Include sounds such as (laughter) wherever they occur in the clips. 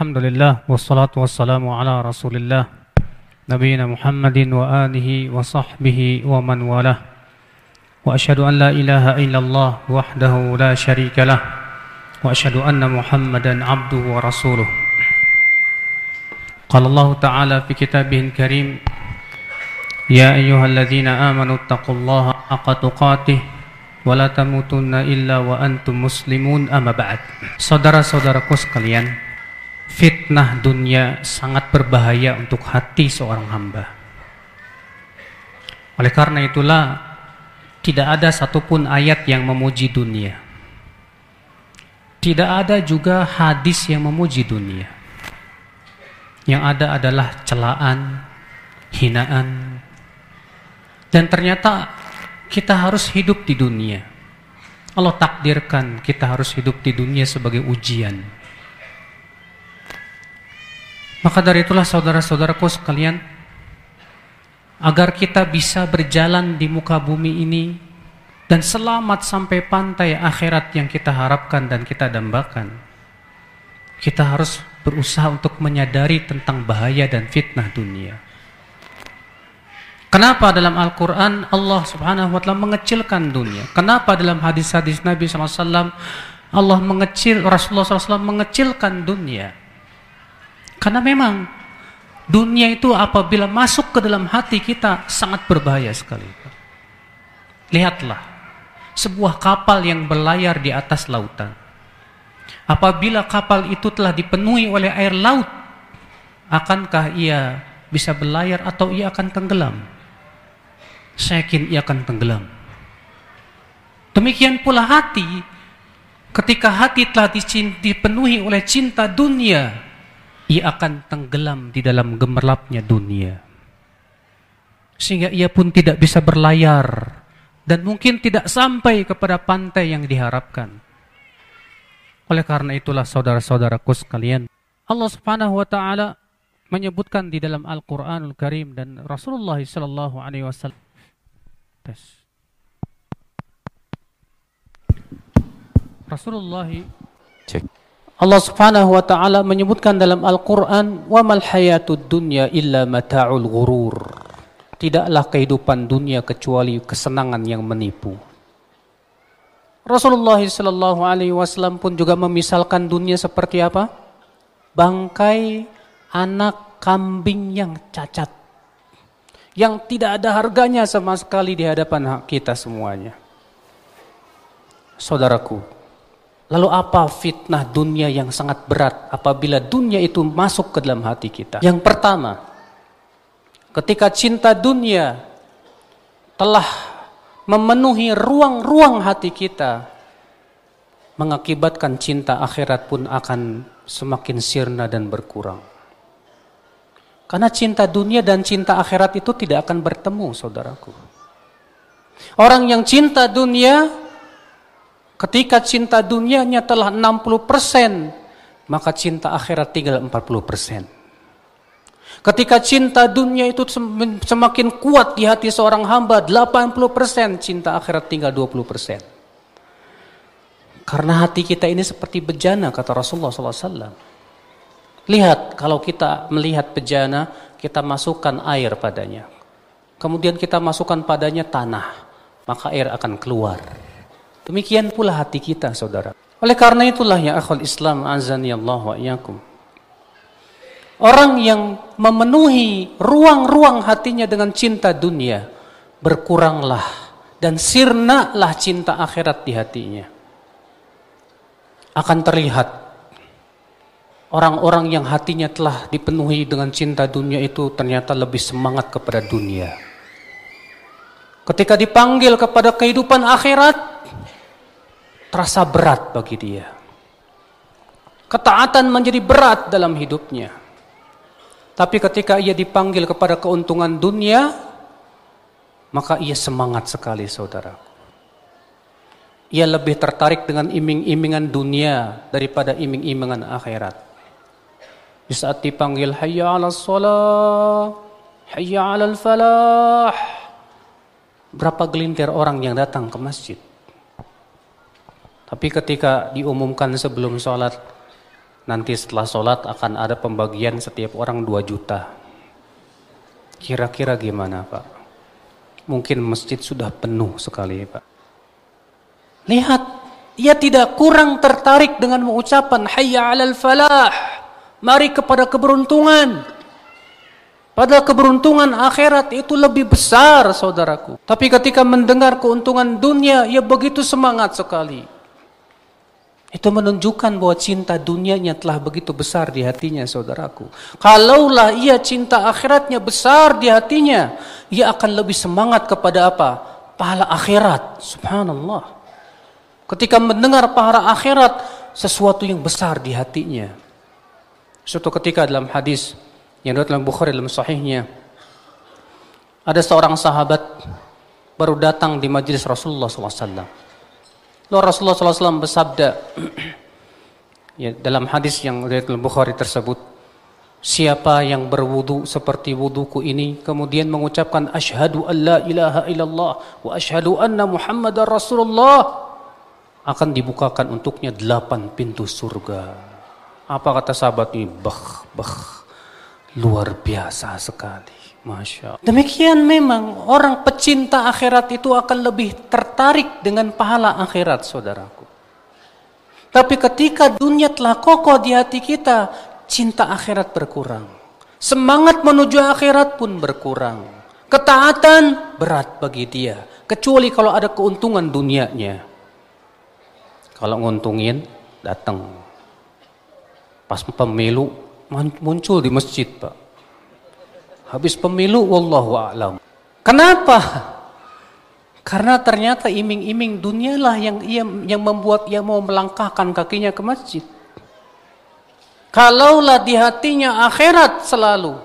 Alhamdulillah wassalatu wassalamu ala Rasulillah nabiyina Muhammadin wa alihi wa sahbihi wa man walah. Wa asyhadu an la ilaha illallah wahdahu la syarika lah wa asyhadu anna Muhammadan wa rasuluh. قال الله تعالى في كتابه الكريم يا أيها الذين آمنوا اتقوا الله حق تقاته ولا تموتن إلا وأنتم مسلمون أما بعد sekalian, Fitnah dunia sangat berbahaya untuk hati seorang hamba Oleh karena itulah Tidak ada satupun ayat yang memuji dunia Tidak ada juga hadis yang memuji dunia Yang ada adalah celaan, hinaan Dan ternyata kita harus hidup di dunia. Allah takdirkan kita harus hidup di dunia sebagai ujian. Maka dari itulah saudara-saudaraku sekalian, agar kita bisa berjalan di muka bumi ini dan selamat sampai pantai akhirat yang kita harapkan dan kita dambakan. Kita harus berusaha untuk menyadari tentang bahaya dan fitnah dunia. Kenapa dalam Al-Quran Allah subhanahu wa ta'ala mengecilkan dunia? Kenapa dalam hadis-hadis Nabi SAW Allah mengecil, Rasulullah SAW mengecilkan dunia? Karena memang dunia itu apabila masuk ke dalam hati kita sangat berbahaya sekali. Lihatlah, sebuah kapal yang berlayar di atas lautan. Apabila kapal itu telah dipenuhi oleh air laut, akankah ia bisa berlayar atau ia akan tenggelam? saya yakin ia akan tenggelam. Demikian pula hati, ketika hati telah dipenuhi oleh cinta dunia, ia akan tenggelam di dalam gemerlapnya dunia. Sehingga ia pun tidak bisa berlayar dan mungkin tidak sampai kepada pantai yang diharapkan. Oleh karena itulah saudara-saudaraku sekalian, Allah Subhanahu wa taala menyebutkan di dalam Al-Qur'anul Karim dan Rasulullah sallallahu alaihi wasallam. Rasulullah Cek. Allah Subhanahu wa taala menyebutkan dalam Al-Qur'an wa mal hayatud dunya illa mata'ul ghurur. Tidaklah kehidupan dunia kecuali kesenangan yang menipu. Rasulullah sallallahu alaihi wasallam pun juga memisalkan dunia seperti apa? Bangkai anak kambing yang cacat yang tidak ada harganya sama sekali di hadapan kita semuanya. Saudaraku, lalu apa fitnah dunia yang sangat berat apabila dunia itu masuk ke dalam hati kita? Yang pertama, ketika cinta dunia telah memenuhi ruang-ruang hati kita, mengakibatkan cinta akhirat pun akan semakin sirna dan berkurang. Karena cinta dunia dan cinta akhirat itu tidak akan bertemu, saudaraku. Orang yang cinta dunia, ketika cinta dunianya telah 60%, maka cinta akhirat tinggal 40%. Ketika cinta dunia itu semakin kuat di hati seorang hamba, 80% cinta akhirat tinggal 20%. Karena hati kita ini seperti bejana, kata Rasulullah SAW. Lihat kalau kita melihat bejana, kita masukkan air padanya. Kemudian kita masukkan padanya tanah, maka air akan keluar. Demikian pula hati kita, saudara. Oleh karena itulah ya akhul Islam azani Allah wa iyakum. Orang yang memenuhi ruang-ruang hatinya dengan cinta dunia, berkuranglah dan sirnalah cinta akhirat di hatinya. Akan terlihat Orang-orang yang hatinya telah dipenuhi dengan cinta dunia itu ternyata lebih semangat kepada dunia. Ketika dipanggil kepada kehidupan akhirat, terasa berat bagi dia. Ketaatan menjadi berat dalam hidupnya. Tapi ketika ia dipanggil kepada keuntungan dunia, maka ia semangat sekali saudara. Ia lebih tertarik dengan iming-imingan dunia daripada iming-imingan akhirat. Di saat dipanggil hayya 'alas shalah, hayya 'alal falah. Berapa gelintir orang yang datang ke masjid. Tapi ketika diumumkan sebelum sholat, nanti setelah sholat akan ada pembagian setiap orang 2 juta. Kira-kira gimana Pak? Mungkin masjid sudah penuh sekali Pak. Lihat, ia tidak kurang tertarik dengan mengucapan hayya alal falah. Mari kepada keberuntungan. Padahal keberuntungan akhirat itu lebih besar saudaraku. Tapi ketika mendengar keuntungan dunia, ia begitu semangat sekali. Itu menunjukkan bahwa cinta dunianya telah begitu besar di hatinya saudaraku. Kalaulah ia cinta akhiratnya besar di hatinya, ia akan lebih semangat kepada apa? Pahala akhirat. Subhanallah. Ketika mendengar pahala akhirat, sesuatu yang besar di hatinya. Suatu ketika dalam hadis yang diriwayatkan dalam Bukhari dalam sahihnya, ada seorang sahabat baru datang di majlis Rasulullah SAW. Lalu Rasulullah SAW bersabda (clears throat) ya, dalam hadis yang riwayat Bukhari tersebut, siapa yang berwudu seperti wuduku ini kemudian mengucapkan asyhadu an la ilaha illallah wa asyhadu anna muhammadar rasulullah akan dibukakan untuknya delapan pintu surga. Apa kata sahabat ini? Bah, bah, luar biasa sekali. Masya Allah. Demikian memang orang pecinta akhirat itu akan lebih tertarik dengan pahala akhirat saudaraku. Tapi ketika dunia telah kokoh di hati kita, cinta akhirat berkurang. Semangat menuju akhirat pun berkurang. Ketaatan berat bagi dia. Kecuali kalau ada keuntungan dunianya. Kalau nguntungin, datang. Pas pemilu, muncul di masjid pak Habis pemilu wallahu a'lam. Kenapa? Karena ternyata iming-iming dunialah yang ia yang membuat ia mau melangkahkan kakinya ke masjid. Kalaulah di hatinya akhirat selalu,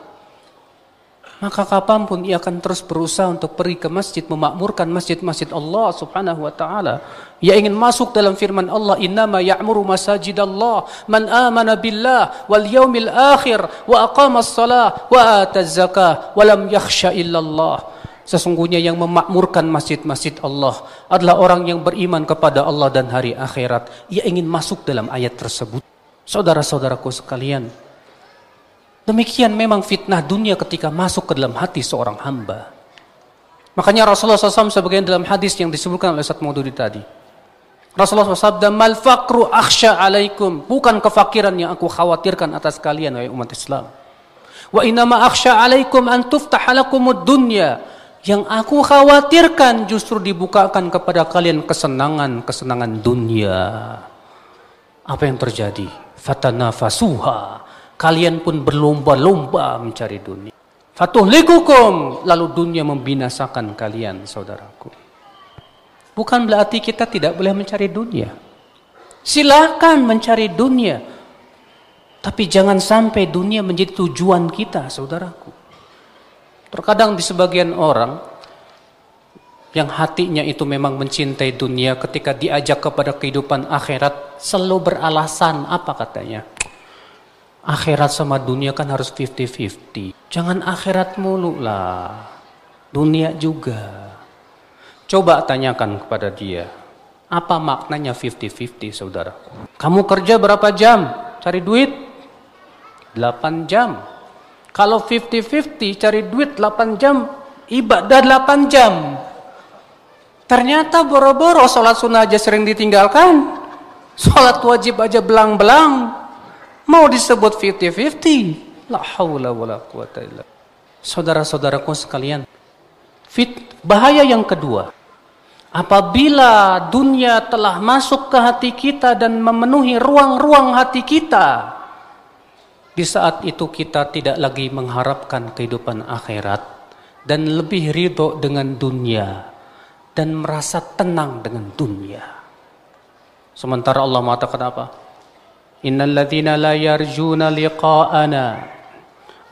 maka kapan pun ia akan terus berusaha untuk pergi ke masjid memakmurkan masjid-masjid Allah Subhanahu wa taala. Ia ingin masuk dalam firman Allah, "Innama ya'muru masajidallah man amana billah wal yaumil akhir wa aqama as-salah wa ata zakah wa lam yakhsha illallah." Sesungguhnya yang memakmurkan masjid-masjid Allah adalah orang yang beriman kepada Allah dan hari akhirat. Ia ingin masuk dalam ayat tersebut. Saudara-saudaraku sekalian, Demikian memang fitnah dunia ketika masuk ke dalam hati seorang hamba. Makanya Rasulullah SAW sebagian dalam hadis yang disebutkan oleh Ustaz Maududi tadi. Rasulullah SAW sabda, Mal fakru akhsha alaikum. Bukan kefakiran yang aku khawatirkan atas kalian, wahai umat Islam. Wa inama akhsha alaikum an tuftahalakumud dunya. Yang aku khawatirkan justru dibukakan kepada kalian kesenangan-kesenangan dunia. Apa yang terjadi? Fatanafasuha kalian pun berlomba-lomba mencari dunia. Fatuhlikukum, lalu dunia membinasakan kalian, saudaraku. Bukan berarti kita tidak boleh mencari dunia. Silakan mencari dunia. Tapi jangan sampai dunia menjadi tujuan kita, saudaraku. Terkadang di sebagian orang yang hatinya itu memang mencintai dunia ketika diajak kepada kehidupan akhirat selalu beralasan apa katanya? Akhirat sama dunia kan harus 50-50. Jangan akhirat mulu lah. Dunia juga. Coba tanyakan kepada dia. Apa maknanya 50-50 saudara? Kamu kerja berapa jam? Cari duit? 8 jam. Kalau 50-50 cari duit 8 jam, ibadah 8 jam. Ternyata boro-boro sholat sunnah aja sering ditinggalkan. Sholat wajib aja belang-belang. Mau disebut 50-50? La haula wala quwata illa. Saudara-saudaraku sekalian, fit bahaya yang kedua. Apabila dunia telah masuk ke hati kita dan memenuhi ruang-ruang hati kita, di saat itu kita tidak lagi mengharapkan kehidupan akhirat dan lebih ridho dengan dunia dan merasa tenang dengan dunia. Sementara Allah mengatakan apa? La yarjuna liqa'ana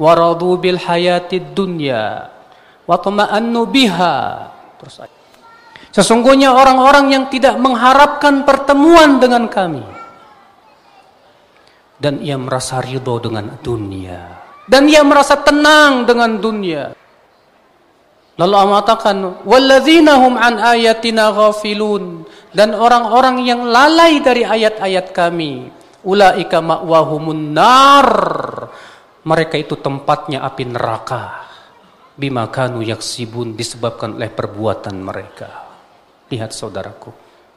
waradu bil hayatid dunya wa tama'annu biha. Terus Sesungguhnya orang-orang yang tidak mengharapkan pertemuan dengan kami dan ia merasa ridho dengan dunia dan ia merasa tenang dengan dunia. Lalu Allah mengatakan, "Walladzina hum an ayatina ghafilun." Dan orang-orang yang lalai dari ayat-ayat kami Ulaika ma'wahumun nar. Mereka itu tempatnya api neraka. Bima kanu yaksibun disebabkan oleh perbuatan mereka. Lihat saudaraku.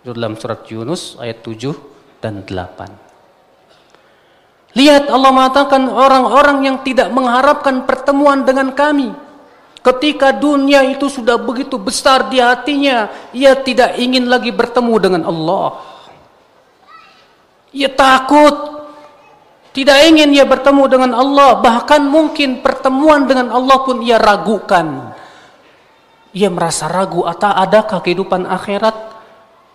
Dalam surat Yunus ayat 7 dan 8. Lihat Allah mengatakan orang-orang yang tidak mengharapkan pertemuan dengan kami. Ketika dunia itu sudah begitu besar di hatinya, ia tidak ingin lagi bertemu dengan Allah. Ia takut. Tidak ingin ia bertemu dengan Allah. Bahkan mungkin pertemuan dengan Allah pun ia ragukan. Ia merasa ragu atau adakah kehidupan akhirat?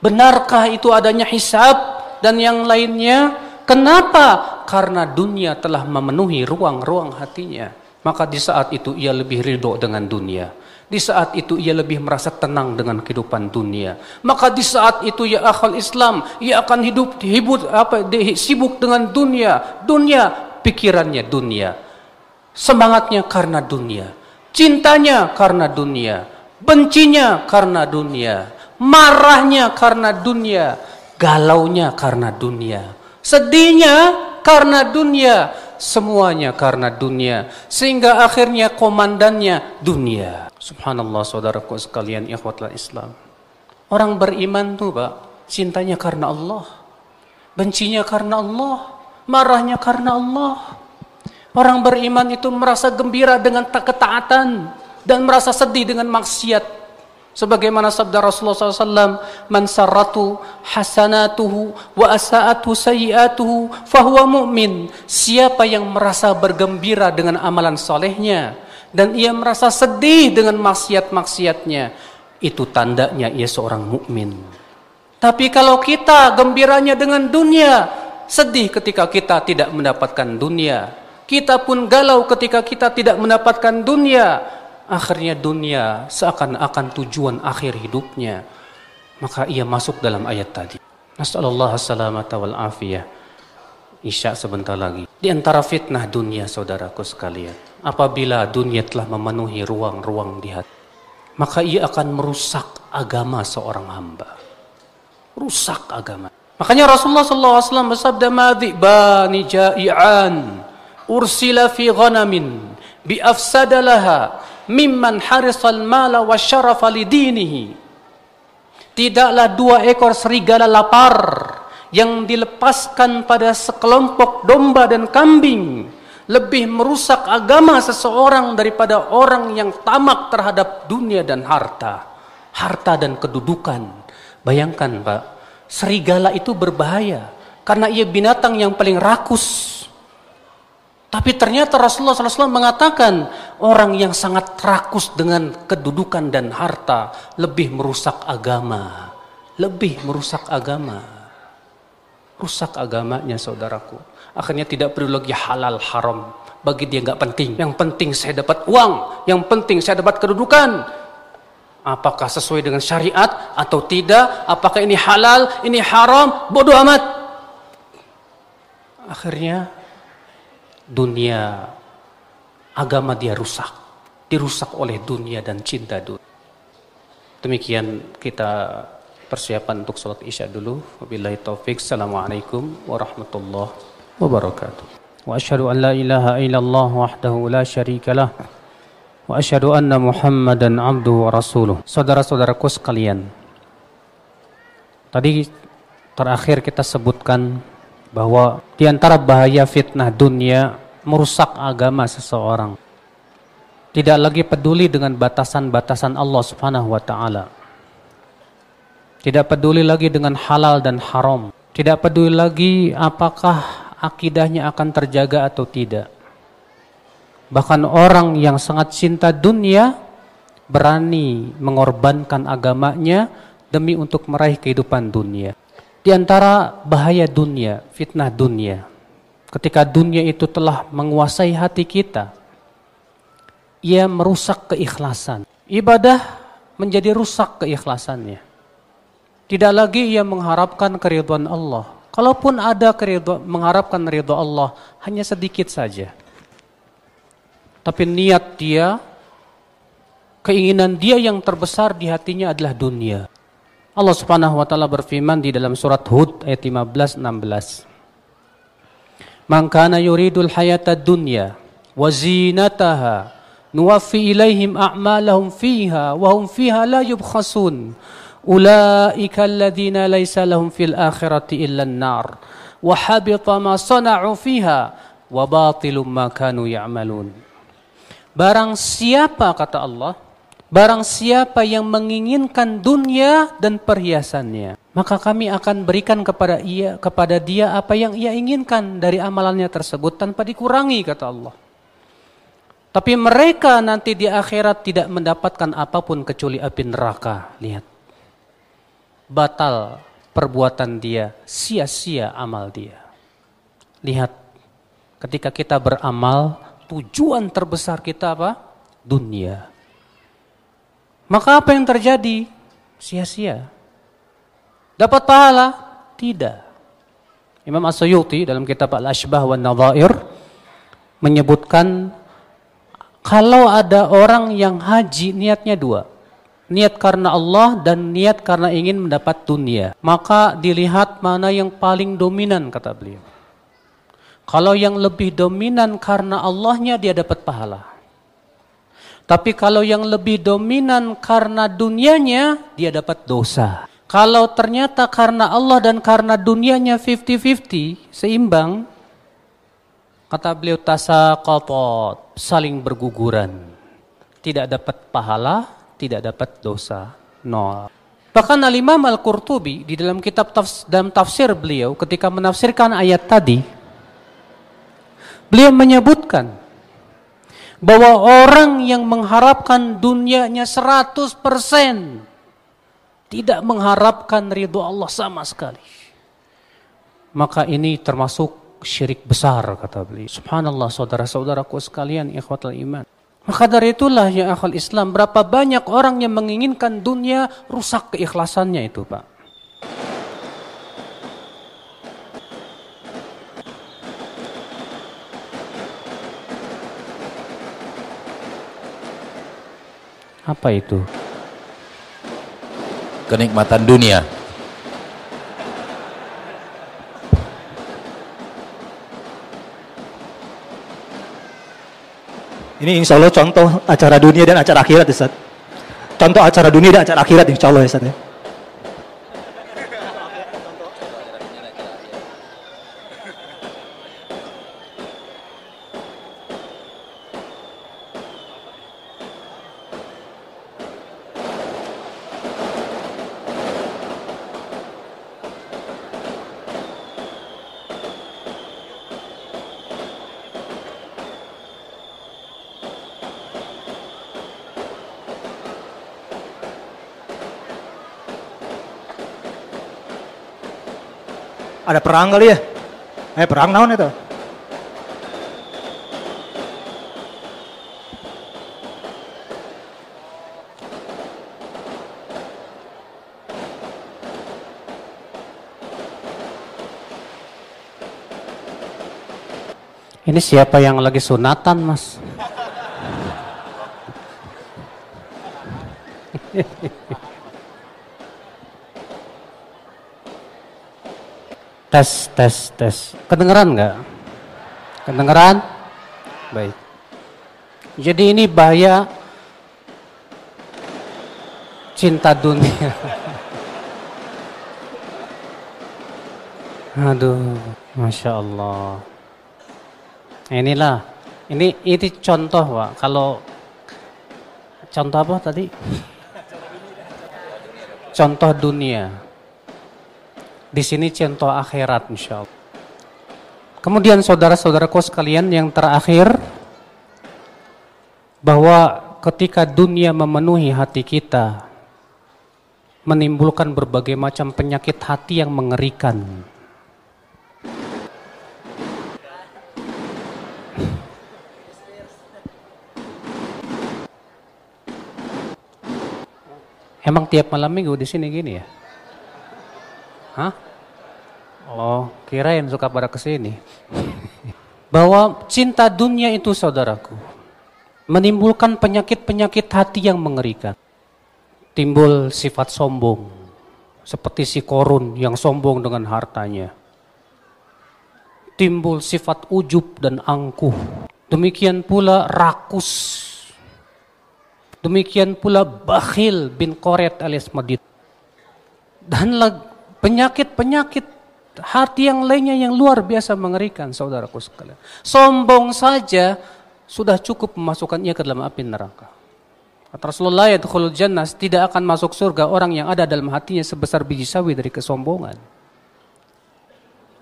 Benarkah itu adanya hisab dan yang lainnya? Kenapa? Karena dunia telah memenuhi ruang-ruang hatinya. Maka di saat itu ia lebih ridho dengan dunia. Di saat itu ia lebih merasa tenang dengan kehidupan dunia. Maka di saat itu ya akal Islam, ia akan hidup hibut apa sibuk dengan dunia. Dunia pikirannya dunia. Semangatnya karena dunia. Cintanya karena dunia. Bencinya karena dunia. Marahnya karena dunia. Galaunya karena dunia. Sedihnya karena dunia semuanya karena dunia sehingga akhirnya komandannya dunia. Subhanallah saudaraku sekalian ikhwatlah Islam. Orang beriman tuh Pak cintanya karena Allah bencinya karena Allah marahnya karena Allah. Orang beriman itu merasa gembira dengan ketaatan dan merasa sedih dengan maksiat Sebagaimana sabda Rasulullah SAW, "Man sarratu hasanatuhu wa asa'atu sayiatuhu fahuwa mu'min." Siapa yang merasa bergembira dengan amalan solehnya dan ia merasa sedih dengan maksiat-maksiatnya, itu tandanya ia seorang mukmin. Tapi kalau kita gembiranya dengan dunia, sedih ketika kita tidak mendapatkan dunia. Kita pun galau ketika kita tidak mendapatkan dunia akhirnya dunia seakan-akan tujuan akhir hidupnya. Maka ia masuk dalam ayat tadi. Nasallallahu salamata wal afiyah Isya sebentar lagi. Di antara fitnah dunia saudaraku sekalian apabila dunia telah memenuhi ruang-ruang di hati maka ia akan merusak agama seorang hamba. Rusak agama. Makanya Rasulullah SAW bersabda madhi bani ja'i'an ursila fi ghanamin bi afsadalaha mimman harisal mala wa syarafa lidinihi. Tidaklah dua ekor serigala lapar yang dilepaskan pada sekelompok domba dan kambing lebih merusak agama seseorang daripada orang yang tamak terhadap dunia dan harta, harta dan kedudukan. Bayangkan, Pak, serigala itu berbahaya karena ia binatang yang paling rakus tapi ternyata Rasulullah SAW mengatakan orang yang sangat rakus dengan kedudukan dan harta lebih merusak agama. Lebih merusak agama. Rusak agamanya saudaraku. Akhirnya tidak perlu lagi halal haram. Bagi dia nggak penting. Yang penting saya dapat uang. Yang penting saya dapat kedudukan. Apakah sesuai dengan syariat atau tidak? Apakah ini halal, ini haram? Bodoh amat. Akhirnya dunia agama dia rusak. Dirusak oleh dunia dan cinta dunia. Demikian kita persiapan untuk sholat isya dulu. Wabillahi taufik assalamualaikum warahmatullahi wabarakatuh. Wa asyhadu an la ilaha illallah wahdahu la syarikalah wa asyhadu anna muhammadan abduhu wa rasuluh. Saudara-saudaraku sekalian tadi terakhir kita sebutkan bahwa di antara bahaya fitnah dunia merusak agama seseorang. Tidak lagi peduli dengan batasan-batasan Allah Subhanahu wa taala. Tidak peduli lagi dengan halal dan haram. Tidak peduli lagi apakah akidahnya akan terjaga atau tidak. Bahkan orang yang sangat cinta dunia berani mengorbankan agamanya demi untuk meraih kehidupan dunia. Di antara bahaya dunia, fitnah dunia, ketika dunia itu telah menguasai hati kita, ia merusak keikhlasan. Ibadah menjadi rusak keikhlasannya. Tidak lagi ia mengharapkan keriduan Allah. Kalaupun ada keriduan, mengharapkan ridho Allah, hanya sedikit saja. Tapi niat dia, keinginan dia yang terbesar di hatinya adalah dunia. Allah Subhanahu wa taala berfirman di dalam surat Hud ayat 15 16. Man kana yuridul hayata dunya wa zinataha nuwaffi ilaihim a'malahum fiha wa hum fiha la yubkhasun. Ulaika alladhina laysa lahum fil akhirati illa an-nar wa habita ma sana'u fiha wa batilum ma kanu ya'malun. Barang siapa kata Allah Barang siapa yang menginginkan dunia dan perhiasannya, maka kami akan berikan kepada ia kepada dia apa yang ia inginkan dari amalannya tersebut tanpa dikurangi kata Allah. Tapi mereka nanti di akhirat tidak mendapatkan apa pun kecuali api neraka. Lihat. Batal perbuatan dia, sia-sia amal dia. Lihat. Ketika kita beramal, tujuan terbesar kita apa? Dunia. Maka apa yang terjadi? Sia-sia. Dapat pahala? Tidak. Imam As-Suyuti dalam kitab Al-Ashbah wa Nadhair menyebutkan kalau ada orang yang haji niatnya dua. Niat karena Allah dan niat karena ingin mendapat dunia. Maka dilihat mana yang paling dominan kata beliau. Kalau yang lebih dominan karena Allahnya dia dapat pahala. Tapi kalau yang lebih dominan karena dunianya, dia dapat dosa. Kalau ternyata karena Allah dan karena dunianya 50-50, seimbang, kata beliau tasa kopot, saling berguguran. Tidak dapat pahala, tidak dapat dosa. Nol. Bahkan Al-Imam Al-Qurtubi di dalam kitab tafs, dalam tafsir beliau ketika menafsirkan ayat tadi, beliau menyebutkan bahwa orang yang mengharapkan dunianya 100% tidak mengharapkan ridho Allah sama sekali. Maka ini termasuk syirik besar kata beliau. Subhanallah saudara-saudaraku sekalian ikhwatul iman. Maka dari itulah ya akal Islam berapa banyak orang yang menginginkan dunia rusak keikhlasannya itu Pak. Apa itu? Kenikmatan dunia. Ini insya Allah contoh acara dunia dan acara akhirat Ustaz. Contoh acara dunia dan acara akhirat insya Allah ya Ustaz ya. Ada perang kali ya? Eh perang naon itu? Ini siapa yang lagi sunatan, Mas? Tes, tes, tes. Kedengeran nggak? Kedengeran? Baik. Jadi ini bahaya cinta dunia. (laughs) Aduh, masya Allah. Inilah, ini ini contoh pak. Kalau contoh apa tadi? (laughs) Contoh dunia. Di sini contoh akhirat insya Allah. Kemudian saudara-saudaraku sekalian yang terakhir bahwa ketika dunia memenuhi hati kita menimbulkan berbagai macam penyakit hati yang mengerikan. Emang tiap malam minggu di sini gini ya? Hah? Oh, kirain suka pada ke sini. (laughs) Bahwa cinta dunia itu saudaraku, menimbulkan penyakit-penyakit hati yang mengerikan. Timbul sifat sombong, seperti si korun yang sombong dengan hartanya. timbul sifat ujub dan angkuh. Demikian pula rakus. Demikian pula bakhil bin Qoret alias Madid. Dan penyakit-penyakit hati yang lainnya yang luar biasa mengerikan saudaraku sekalian. Sombong saja sudah cukup memasukkan ia ke dalam api neraka. Kata Rasulullah ya jannah tidak akan masuk surga orang yang ada dalam hatinya sebesar biji sawi dari kesombongan.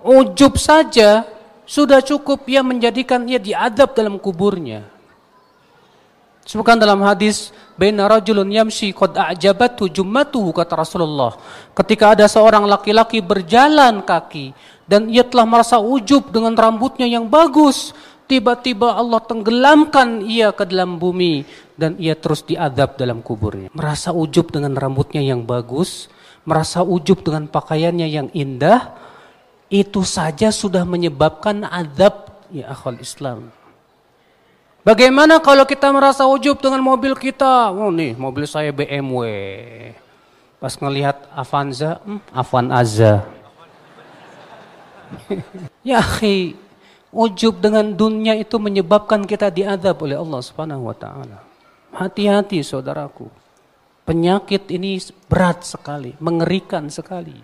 Ujub saja sudah cukup ia menjadikan ia diadab dalam kuburnya. Sebutkan dalam hadis baina rajulun yamshi qad a'jabatu jummatuhu kata Rasulullah. Ketika ada seorang laki-laki berjalan kaki dan ia telah merasa ujub dengan rambutnya yang bagus, tiba-tiba Allah tenggelamkan ia ke dalam bumi dan ia terus diadab dalam kuburnya. Merasa ujub dengan rambutnya yang bagus, merasa ujub dengan pakaiannya yang indah, itu saja sudah menyebabkan adab ya akhwal Islam. Bagaimana kalau kita merasa ujub dengan mobil kita? Oh nih, mobil saya BMW. Pas ngelihat Avanza, hmm, Avan Aza. (laughs) ya akhi, ujub dengan dunia itu menyebabkan kita diadab oleh Allah Subhanahu wa taala. Hati-hati saudaraku. Penyakit ini berat sekali, mengerikan sekali.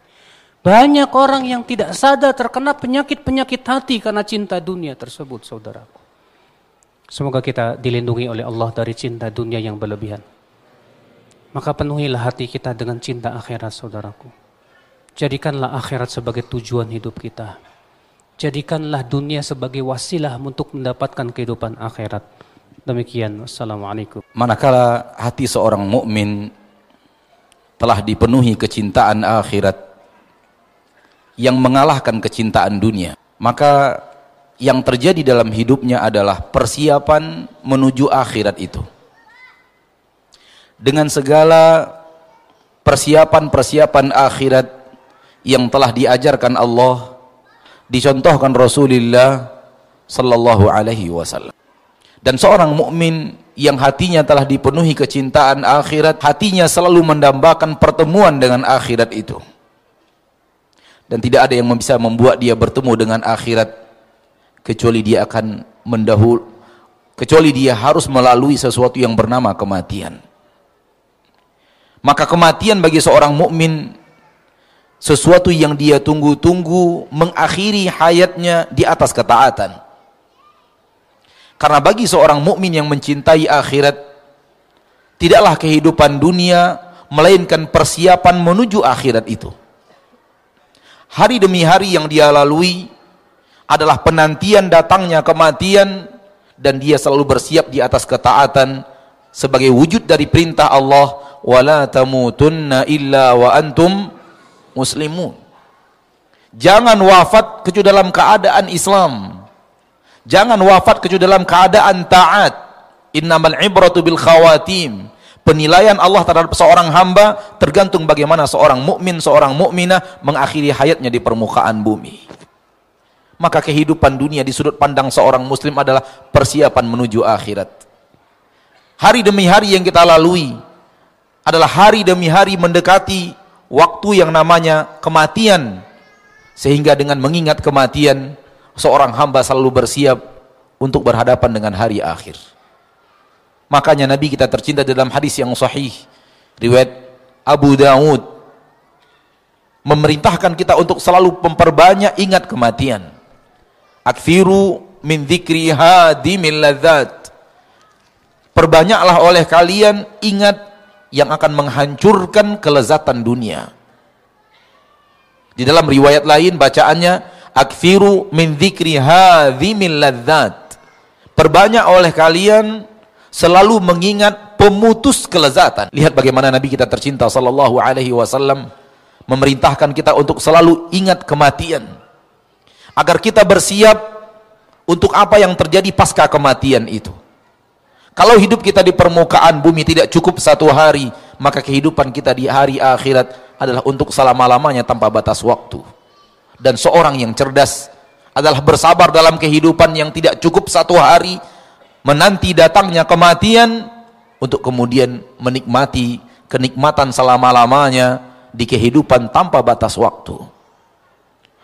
Banyak orang yang tidak sadar terkena penyakit-penyakit hati karena cinta dunia tersebut, saudaraku. Semoga kita dilindungi oleh Allah dari cinta dunia yang berlebihan. Maka penuhilah hati kita dengan cinta akhirat saudaraku. Jadikanlah akhirat sebagai tujuan hidup kita. Jadikanlah dunia sebagai wasilah untuk mendapatkan kehidupan akhirat. Demikian. Assalamualaikum. Manakala hati seorang mukmin telah dipenuhi kecintaan akhirat yang mengalahkan kecintaan dunia, maka yang terjadi dalam hidupnya adalah persiapan menuju akhirat itu. Dengan segala persiapan-persiapan akhirat yang telah diajarkan Allah, dicontohkan Rasulullah sallallahu alaihi wasallam. Dan seorang mukmin yang hatinya telah dipenuhi kecintaan akhirat, hatinya selalu mendambakan pertemuan dengan akhirat itu. Dan tidak ada yang bisa membuat dia bertemu dengan akhirat kecuali dia akan mendahul kecuali dia harus melalui sesuatu yang bernama kematian. Maka kematian bagi seorang mukmin sesuatu yang dia tunggu-tunggu mengakhiri hayatnya di atas ketaatan. Karena bagi seorang mukmin yang mencintai akhirat tidaklah kehidupan dunia melainkan persiapan menuju akhirat itu. Hari demi hari yang dia lalui adalah penantian datangnya kematian dan dia selalu bersiap di atas ketaatan sebagai wujud dari perintah Allah wala tamutunna illa wa antum muslimun. Jangan wafat kecuali dalam keadaan Islam. Jangan wafat kecuali dalam keadaan taat. Innamal ibratu bil khawatim. Penilaian Allah terhadap seorang hamba tergantung bagaimana seorang mukmin seorang mukminah mengakhiri hayatnya di permukaan bumi maka kehidupan dunia di sudut pandang seorang muslim adalah persiapan menuju akhirat. Hari demi hari yang kita lalui adalah hari demi hari mendekati waktu yang namanya kematian. Sehingga dengan mengingat kematian seorang hamba selalu bersiap untuk berhadapan dengan hari akhir. Makanya Nabi kita tercinta dalam hadis yang sahih riwayat Abu Dawud. Memerintahkan kita untuk selalu memperbanyak ingat kematian Akthiru min dzikri hadimil ladzat. Perbanyaklah oleh kalian ingat yang akan menghancurkan kelezatan dunia. Di dalam riwayat lain bacaannya akthiru min dzikri ladzat. Perbanyak oleh kalian selalu mengingat pemutus kelezatan. Lihat bagaimana Nabi kita tercinta sallallahu alaihi wasallam memerintahkan kita untuk selalu ingat kematian agar kita bersiap untuk apa yang terjadi pasca kematian itu. Kalau hidup kita di permukaan bumi tidak cukup satu hari, maka kehidupan kita di hari akhirat adalah untuk selama-lamanya tanpa batas waktu. Dan seorang yang cerdas adalah bersabar dalam kehidupan yang tidak cukup satu hari, menanti datangnya kematian untuk kemudian menikmati kenikmatan selama-lamanya di kehidupan tanpa batas waktu.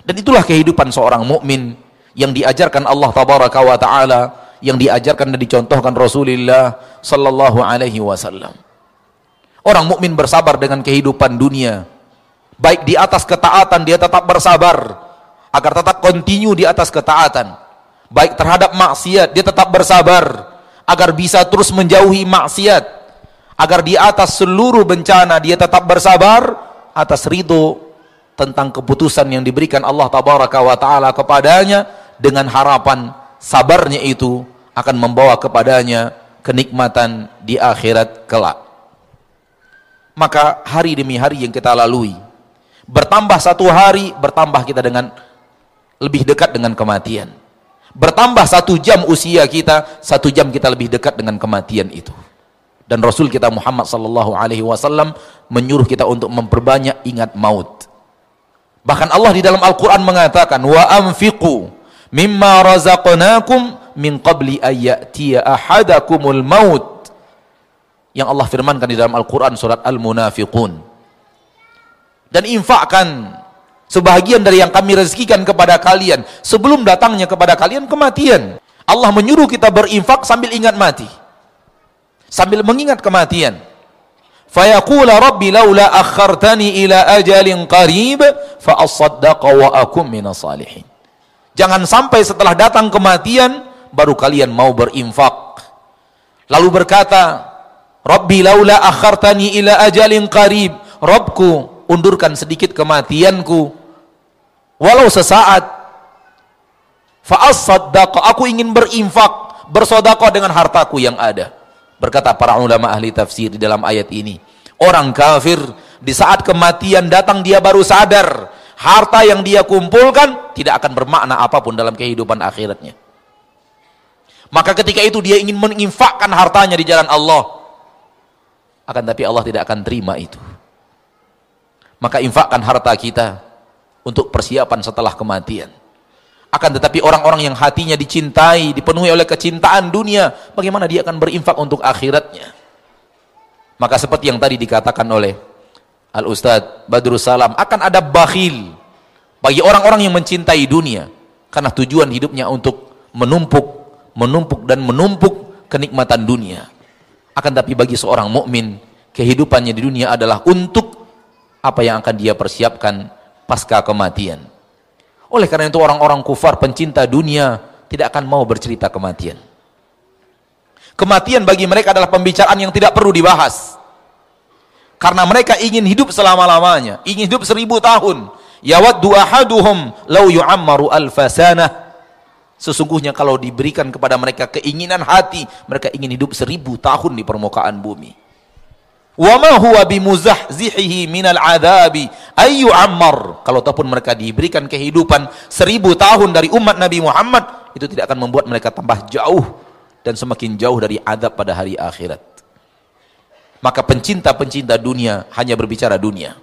Dan itulah kehidupan seorang mukmin yang diajarkan Allah tabaraka wa taala, yang diajarkan dan dicontohkan Rasulullah sallallahu alaihi wasallam. Orang mukmin bersabar dengan kehidupan dunia. Baik di atas ketaatan dia tetap bersabar agar tetap kontinu di atas ketaatan. Baik terhadap maksiat dia tetap bersabar agar bisa terus menjauhi maksiat. Agar di atas seluruh bencana dia tetap bersabar atas ridho tentang keputusan yang diberikan Allah tabaraka wa taala kepadanya dengan harapan sabarnya itu akan membawa kepadanya kenikmatan di akhirat kelak. Maka hari demi hari yang kita lalui bertambah satu hari bertambah kita dengan lebih dekat dengan kematian. Bertambah satu jam usia kita, satu jam kita lebih dekat dengan kematian itu. Dan Rasul kita Muhammad sallallahu alaihi wasallam menyuruh kita untuk memperbanyak ingat maut. Bahkan Allah di dalam Al-Quran mengatakan, Wa anfiqu mimma razaqnakum min qabli ayyatiya ahadakumul maut. Yang Allah firmankan di dalam Al-Quran surat Al-Munafiqun. Dan infakkan sebahagian dari yang kami rezekikan kepada kalian sebelum datangnya kepada kalian kematian. Allah menyuruh kita berinfak sambil ingat mati. Sambil mengingat kematian fayaqula rabbi laula akhartani ila ajalin qarib fa asaddaqa wa akum jangan sampai setelah datang kematian baru kalian mau berinfak. Lalu berkata rabbi laula akhartani ila ajalin qarib Robku undurkan sedikit kematianku. Walau sesaat fa asaddaqa aku ingin berinfak bersedekah dengan hartaku yang ada Berkata para ulama ahli tafsir di dalam ayat ini. Orang kafir di saat kematian datang dia baru sadar. Harta yang dia kumpulkan tidak akan bermakna apa pun dalam kehidupan akhiratnya. Maka ketika itu dia ingin menginfakkan hartanya di jalan Allah. Akan tapi Allah tidak akan terima itu. Maka infakkan harta kita untuk persiapan setelah kematian. Akan tetapi orang-orang yang hatinya dicintai, dipenuhi oleh kecintaan dunia, bagaimana dia akan berinfak untuk akhiratnya? Maka seperti yang tadi dikatakan oleh Al-Ustadz Badrus Salam, akan ada bakhil bagi orang-orang yang mencintai dunia. Karena tujuan hidupnya untuk menumpuk, menumpuk dan menumpuk kenikmatan dunia. Akan tapi bagi seorang mukmin, kehidupannya di dunia adalah untuk apa yang akan dia persiapkan pasca kematian. Oleh karena itu orang-orang kufar pencinta dunia tidak akan mau bercerita kematian. Kematian bagi mereka adalah pembicaraan yang tidak perlu dibahas. Karena mereka ingin hidup selama-lamanya, ingin hidup seribu tahun. Yawaddu ahaduhum lau yu'ammaru alfasanah. Sesungguhnya kalau diberikan kepada mereka keinginan hati, mereka ingin hidup seribu tahun di permukaan bumi. Wa ma huwa bimuzahzihihi minal adabi ayu ammar. Kalau ataupun mereka diberikan kehidupan seribu tahun dari umat Nabi Muhammad, itu tidak akan membuat mereka tambah jauh dan semakin jauh dari adab pada hari akhirat. Maka pencinta-pencinta dunia hanya berbicara dunia.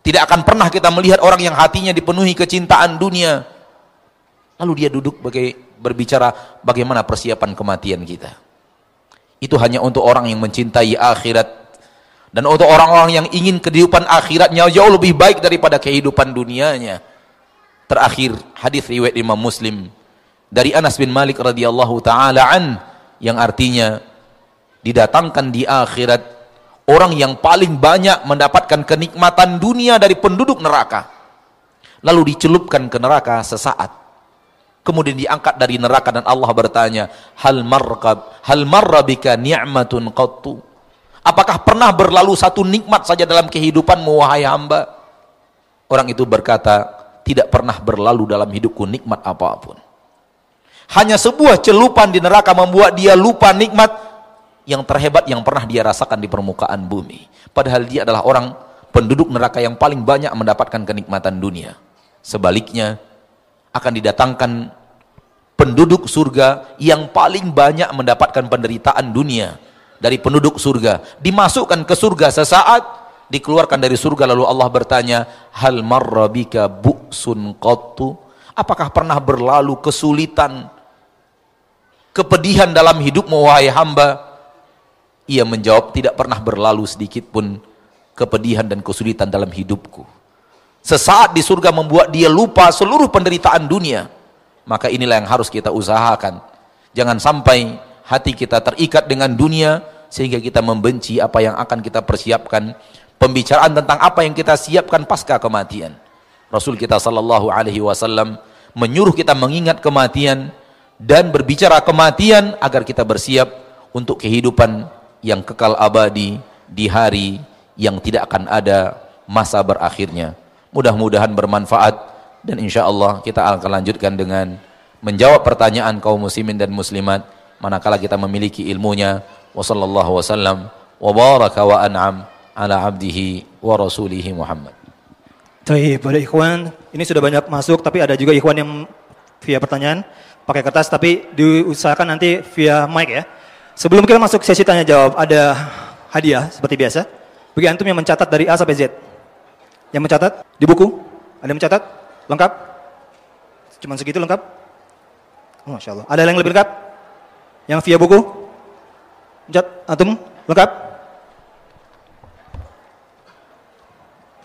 Tidak akan pernah kita melihat orang yang hatinya dipenuhi kecintaan dunia. Lalu dia duduk bagai berbicara bagaimana persiapan kematian kita. Itu hanya untuk orang yang mencintai akhirat dan untuk orang-orang yang ingin kehidupan akhiratnya jauh lebih baik daripada kehidupan dunianya. Terakhir hadis riwayat Imam Muslim dari Anas bin Malik radhiyallahu taala an yang artinya didatangkan di akhirat orang yang paling banyak mendapatkan kenikmatan dunia dari penduduk neraka. Lalu dicelupkan ke neraka sesaat. Kemudian diangkat dari neraka dan Allah bertanya, "Hal marqab hal marrabika ni'matun qattu?" Apakah pernah berlalu satu nikmat saja dalam kehidupanmu wahai hamba? Orang itu berkata, tidak pernah berlalu dalam hidupku nikmat apa pun. Hanya sebuah celupan di neraka membuat dia lupa nikmat yang terhebat yang pernah dia rasakan di permukaan bumi. Padahal dia adalah orang penduduk neraka yang paling banyak mendapatkan kenikmatan dunia. Sebaliknya, akan didatangkan penduduk surga yang paling banyak mendapatkan penderitaan dunia. Dari penduduk surga dimasukkan ke surga sesaat dikeluarkan dari surga lalu Allah bertanya hal marrabika bu'sun qattu? Apakah pernah berlalu kesulitan kepedihan dalam hidupmu wahai hamba? Ia menjawab tidak pernah berlalu sedikit pun kepedihan dan kesulitan dalam hidupku sesaat di surga membuat dia lupa seluruh penderitaan dunia Maka inilah yang harus kita usahakan. Jangan sampai hati kita terikat dengan dunia sehingga kita membenci apa yang akan kita persiapkan. Pembicaraan tentang apa yang kita siapkan pasca kematian. Rasul kita sallallahu alaihi wasallam menyuruh kita mengingat kematian dan berbicara kematian agar kita bersiap untuk kehidupan yang kekal abadi di hari yang tidak akan ada masa berakhirnya. Mudah-mudahan bermanfaat dan insya Allah kita akan lanjutkan dengan menjawab pertanyaan kaum muslimin dan muslimat manakala kita memiliki ilmunya wa sallallahu wasallam wa baraka wa an'am ala abdihi wa rasulihi Muhammad. Baik, pada ikhwan, ini sudah banyak masuk tapi ada juga ikhwan yang via pertanyaan pakai kertas tapi diusahakan nanti via mic ya. Sebelum kita masuk sesi tanya jawab ada hadiah seperti biasa. Bagi antum yang mencatat dari A sampai Z. Yang mencatat di buku? Ada yang mencatat? Lengkap? Cuman segitu lengkap? Oh, Masya Allah. Ada yang lebih lengkap? Yang via buku? Mencat, antum? Lengkap?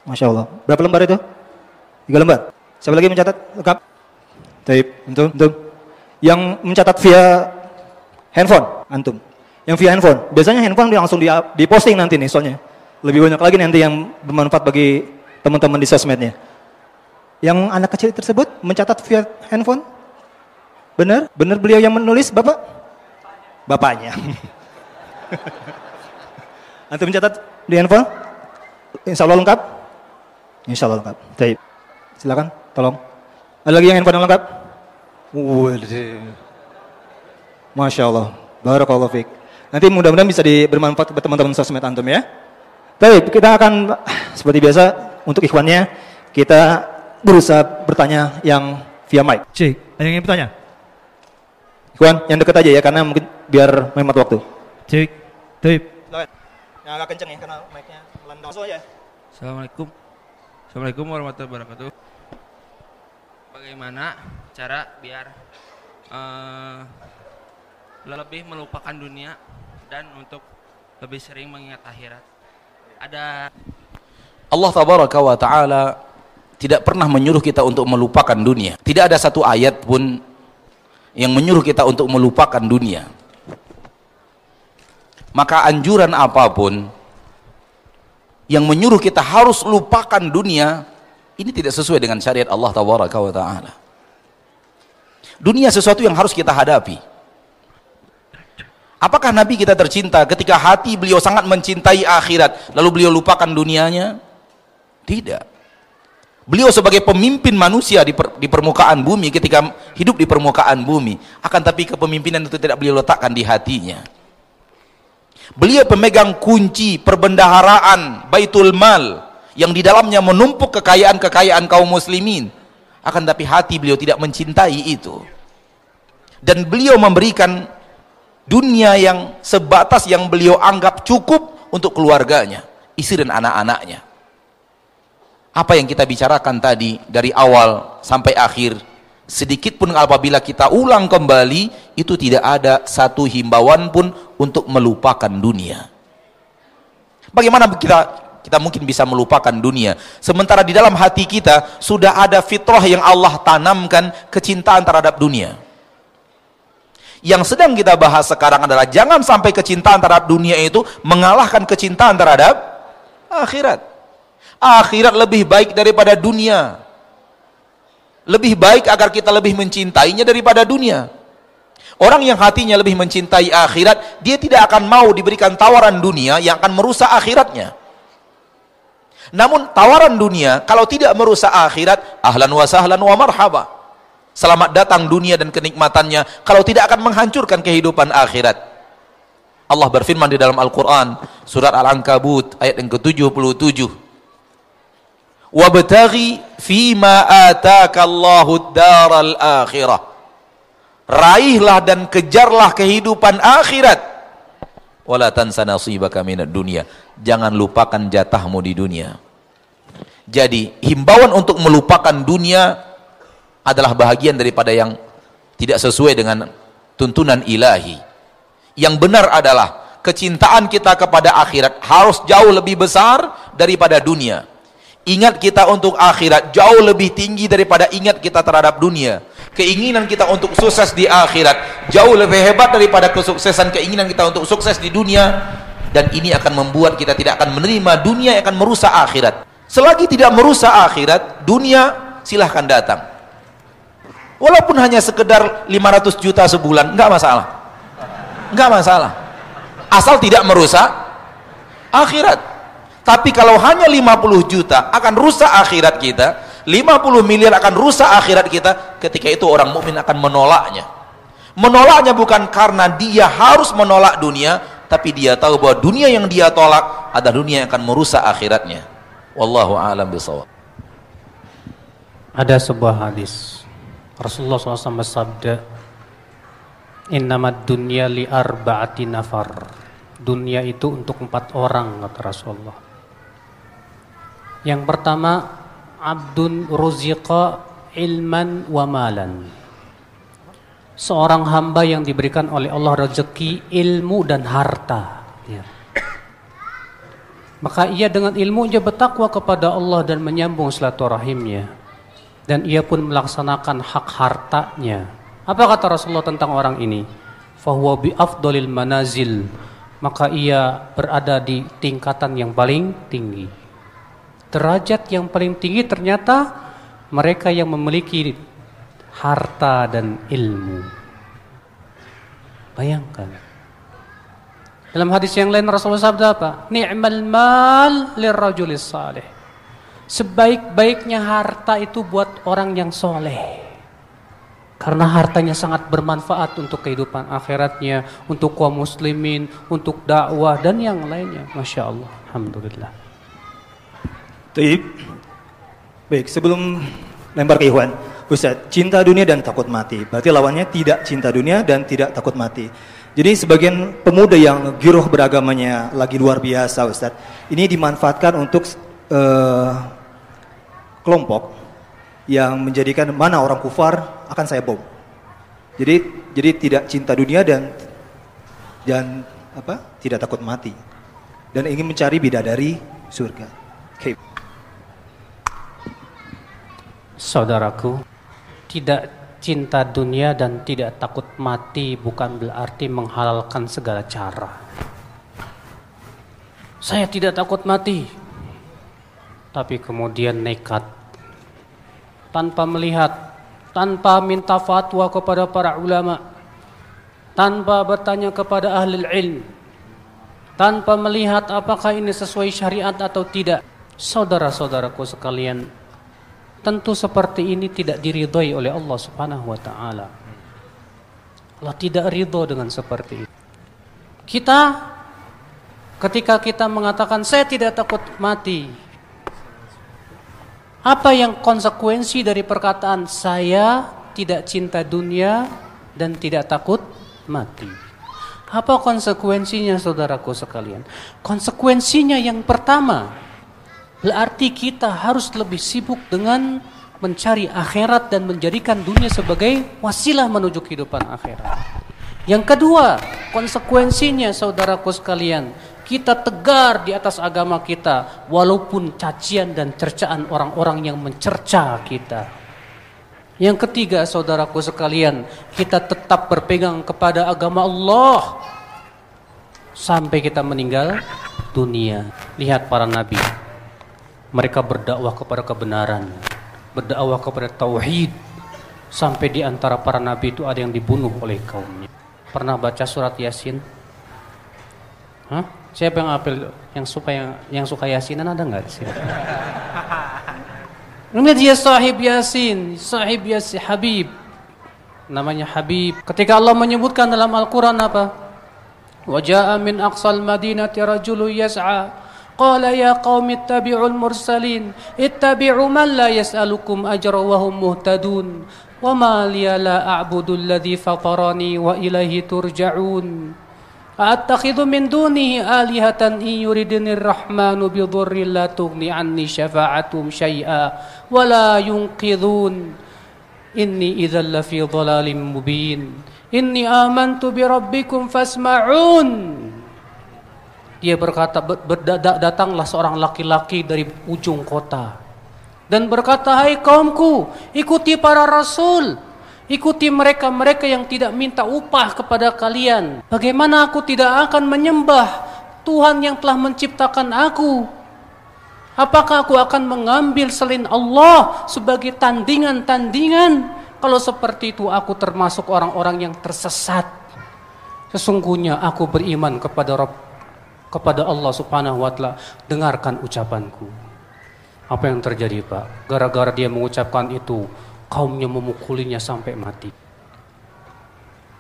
Masya Allah. Berapa lembar itu? Tiga lembar. Siapa lagi mencatat? Lengkap? Taib. Antum? Antum? Yang mencatat via handphone? Antum? Yang via handphone? Biasanya handphone langsung di, di posting nanti nih soalnya. Lebih banyak lagi nanti yang bermanfaat bagi teman-teman di sosmednya. Yang anak kecil tersebut mencatat via handphone? Benar? Benar beliau yang menulis Bapak? Bapaknya. (laughs) Antum mencatat di handphone? Insya Allah lengkap? Insya Allah lengkap. Baik. Silakan, tolong. Ada lagi yang handphone yang lengkap? Waduh. Masya Allah. Barakallahu fiqh. Nanti mudah-mudahan bisa bermanfaat kepada teman-teman sosmed antum ya. Baik, kita akan seperti biasa untuk ikhwannya kita berusaha bertanya yang via mic. Cik, ada yang ingin bertanya? Ikhwan, yang dekat aja ya karena mungkin biar menghemat waktu. Cik, Taib. Yang agak kenceng ya karena mic-nya landau. Langsung aja. Assalamualaikum. Assalamualaikum warahmatullahi wabarakatuh. Bagaimana cara biar eh, lebih melupakan dunia dan untuk lebih sering mengingat akhirat? Ada Allah tabaraka wa taala tidak pernah menyuruh kita untuk melupakan dunia. Tidak ada satu ayat pun yang menyuruh kita untuk melupakan dunia. Maka anjuran apa pun yang menyuruh kita harus lupakan dunia ini tidak sesuai dengan syariat Allah tabaraka wa taala. Dunia sesuatu yang harus kita hadapi. Apakah Nabi kita tercinta ketika hati beliau sangat mencintai akhirat lalu beliau lupakan dunianya? Tidak. Beliau sebagai pemimpin manusia di, per, di permukaan bumi ketika hidup di permukaan bumi akan tapi kepemimpinan itu tidak beliau letakkan di hatinya. Beliau pemegang kunci perbendaharaan Baitul Mal yang di dalamnya menumpuk kekayaan-kekayaan kaum muslimin. Akan tapi hati beliau tidak mencintai itu. Dan beliau memberikan dunia yang sebatas yang beliau anggap cukup untuk keluarganya, istri dan anak-anaknya. Apa yang kita bicarakan tadi dari awal sampai akhir, sedikit pun apabila kita ulang kembali, itu tidak ada satu himbauan pun untuk melupakan dunia. Bagaimana kita kita mungkin bisa melupakan dunia? Sementara di dalam hati kita sudah ada fitrah yang Allah tanamkan kecintaan terhadap dunia. Yang sedang kita bahas sekarang adalah jangan sampai kecintaan terhadap dunia itu mengalahkan kecintaan terhadap akhirat akhirat lebih baik daripada dunia lebih baik agar kita lebih mencintainya daripada dunia Orang yang hatinya lebih mencintai akhirat, dia tidak akan mau diberikan tawaran dunia yang akan merusak akhiratnya. Namun tawaran dunia kalau tidak merusak akhirat, ahlan wa sahlan wa marhaba. Selamat datang dunia dan kenikmatannya kalau tidak akan menghancurkan kehidupan akhirat. Allah berfirman di dalam Al-Qur'an surat Al-Ankabut ayat yang ke-77. Wabtaghi fima ataka Allahu daral akhirah. Raihlah dan kejarlah kehidupan akhirat. Wala tansa nasibaka minad dunya. Jangan lupakan jatahmu di dunia. Jadi himbauan untuk melupakan dunia adalah bahagian daripada yang tidak sesuai dengan tuntunan ilahi. Yang benar adalah kecintaan kita kepada akhirat harus jauh lebih besar daripada dunia. Ingat kita untuk akhirat jauh lebih tinggi daripada ingat kita terhadap dunia. keinginan kita untuk sukses di akhirat jauh lebih hebat daripada kesuksesan keinginan kita untuk sukses di dunia. Dan ini akan membuat kita tidak akan menerima dunia yang akan merusak akhirat. Selagi tidak merusak akhirat dunia silahkan datang. Walaupun hanya sekedar 500 juta sebulan enggak masalah. Enggak masalah. Asal tidak merusak akhirat tapi kalau hanya 50 juta akan rusak akhirat kita. 50 miliar akan rusak akhirat kita ketika itu orang mukmin akan menolaknya. Menolaknya bukan karena dia harus menolak dunia tapi dia tahu bahwa dunia yang dia tolak adalah dunia yang akan merusak akhiratnya. Wallahu a'lam bishawab. Ada sebuah hadis. Rasulullah SAW bersabda Innamad dunya li arba'ati nafar. Dunia itu untuk empat orang kata Rasulullah Yang pertama abdun ruziqa ilman wa malan. Seorang hamba yang diberikan oleh Allah rezeki ilmu dan harta. Ya. Maka ia dengan ilmunya bertakwa kepada Allah dan menyambung silaturahimnya. Dan ia pun melaksanakan hak hartanya. Apa kata Rasulullah tentang orang ini? Fahuwa bi afdolil manazil. Maka ia berada di tingkatan yang paling tinggi derajat yang paling tinggi ternyata mereka yang memiliki harta dan ilmu. Bayangkan. Dalam hadis yang lain Rasulullah sabda apa? Ni'mal mal lirrajulis salih. Sebaik-baiknya harta itu buat orang yang soleh. Karena hartanya sangat bermanfaat untuk kehidupan akhiratnya, untuk kaum muslimin, untuk dakwah dan yang lainnya. Masya Allah. Alhamdulillah. Taib. Baik, sebelum lempar ke Ikhwan, Ustaz, cinta dunia dan takut mati. Berarti lawannya tidak cinta dunia dan tidak takut mati. Jadi sebagian pemuda yang giroh beragamanya lagi luar biasa Ustaz, ini dimanfaatkan untuk uh, kelompok yang menjadikan mana orang kufar akan saya bom. Jadi jadi tidak cinta dunia dan dan apa? tidak takut mati dan ingin mencari bidadari surga. Okay. Saudaraku, tidak cinta dunia dan tidak takut mati bukan berarti menghalalkan segala cara. Saya tidak takut mati, tapi kemudian nekat tanpa melihat, tanpa minta fatwa kepada para ulama, tanpa bertanya kepada ahli ilmu, tanpa melihat apakah ini sesuai syariat atau tidak. Saudara-saudaraku sekalian, Tentu seperti ini tidak diridhoi oleh Allah Subhanahu wa taala. Allah tidak ridho dengan seperti itu. Kita ketika kita mengatakan saya tidak takut mati. Apa yang konsekuensi dari perkataan saya tidak cinta dunia dan tidak takut mati? Apa konsekuensinya saudaraku sekalian? Konsekuensinya yang pertama, Berarti kita harus lebih sibuk dengan mencari akhirat dan menjadikan dunia sebagai wasilah menuju kehidupan akhirat. Yang kedua, konsekuensinya saudaraku sekalian, kita tegar di atas agama kita walaupun cacian dan cercaan orang-orang yang mencerca kita. Yang ketiga, saudaraku sekalian, kita tetap berpegang kepada agama Allah sampai kita meninggal dunia. Lihat para nabi, mereka berdakwah kepada kebenaran, berdakwah kepada tauhid. Sampai di antara para nabi itu ada yang dibunuh oleh kaumnya. Pernah baca surat Yasin? Hah? Siapa yang apel yang suka yang, yang suka Yasinan ada nggak sih? Ini (laughs) dia sahib Yasin, sahib Yasin Habib. Namanya Habib. Ketika Allah menyebutkan dalam Al-Qur'an apa? Wajah min aqsal madinati rajulu yas'a قال يا قوم اتبعوا المرسلين اتبعوا من لا يسألكم أجرا وهم مهتدون. وما لي لا أعبد الذي فطرني وإليه ترجعون. أتخذ من دونه آلهة إن يردني الرحمن بضر لا تغني عني شفاعتهم شيئا ولا ينقذون. إني إذا لفي ضلال مبين. إني آمنت بربكم فاسمعون. Dia berkata, datanglah seorang laki-laki dari ujung kota. Dan berkata, hai kaumku, ikuti para rasul. Ikuti mereka-mereka yang tidak minta upah kepada kalian. Bagaimana aku tidak akan menyembah Tuhan yang telah menciptakan aku? Apakah aku akan mengambil selain Allah sebagai tandingan-tandingan? Kalau seperti itu aku termasuk orang-orang yang tersesat. Sesungguhnya aku beriman kepada Rabb, kepada Allah Subhanahu wa taala. Dengarkan ucapanku. Apa yang terjadi, Pak? Gara-gara dia mengucapkan itu, kaumnya memukulinya sampai mati.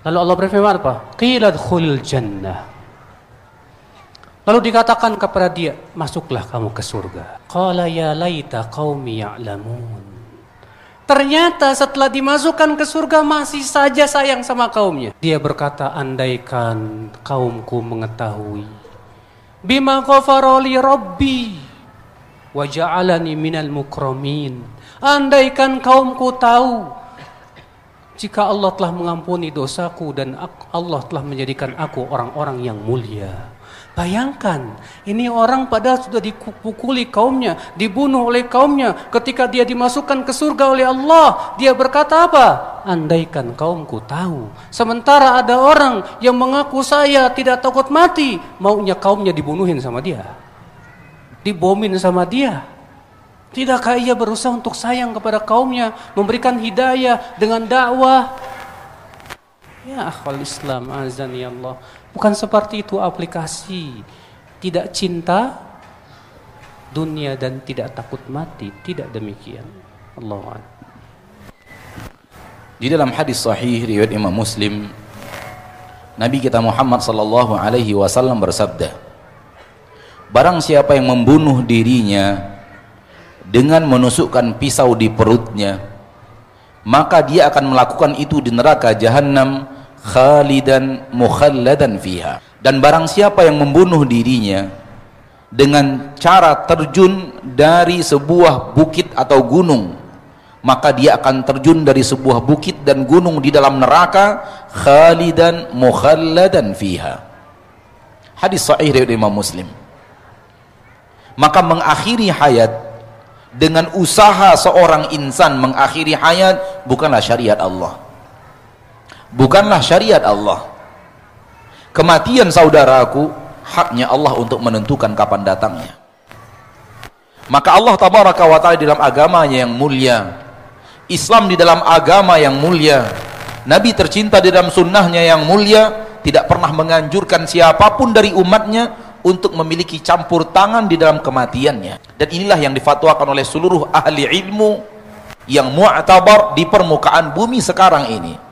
Lalu Allah berfirman apa? Khulil jannah. Lalu dikatakan kepada dia, masuklah kamu ke surga. Qala ya laita qaumi ya'lamun. Ternyata setelah dimasukkan ke surga masih saja sayang sama kaumnya. Dia berkata, andaikan kaumku mengetahui. Bima ghafaroli rabbi wa ja'alani minal mukramin. Andaikan kaumku tahu jika Allah telah mengampuni dosaku dan Allah telah menjadikan aku orang-orang yang mulia. Bayangkan, ini orang pada sudah dipukuli kaumnya, dibunuh oleh kaumnya. Ketika dia dimasukkan ke surga oleh Allah, dia berkata apa? Andaikan kaumku tahu. Sementara ada orang yang mengaku saya tidak takut mati, maunya kaumnya dibunuhin sama dia. Dibomin sama dia. Tidakkah ia berusaha untuk sayang kepada kaumnya, memberikan hidayah dengan dakwah? Ya akhwal Islam azani Allah. Bukan seperti itu aplikasi. Tidak cinta dunia dan tidak takut mati. Tidak demikian. Allah Di dalam hadis sahih riwayat Imam Muslim, Nabi kita Muhammad sallallahu alaihi wasallam bersabda, Barang siapa yang membunuh dirinya dengan menusukkan pisau di perutnya, maka dia akan melakukan itu di neraka jahanam khalidan mukhalladan fiha. Dan barang siapa yang membunuh dirinya dengan cara terjun dari sebuah bukit atau gunung maka dia akan terjun dari sebuah bukit dan gunung di dalam neraka khalidan mukhalladan fiha. Hadis sahih dari Imam Muslim. Maka mengakhiri hayat dengan usaha seorang insan mengakhiri hayat bukanlah syariat Allah bukanlah syariat Allah. Kematian saudaraku haknya Allah untuk menentukan kapan datangnya. Maka Allah tabaraka wa ta'ala dalam agamanya yang mulia Islam di dalam agama yang mulia Nabi tercinta di dalam sunnahnya yang mulia tidak pernah menganjurkan siapa pun dari umatnya untuk memiliki campur tangan di dalam kematiannya. Dan inilah yang difatwakan oleh seluruh ahli ilmu yang mu'tabar di permukaan bumi sekarang ini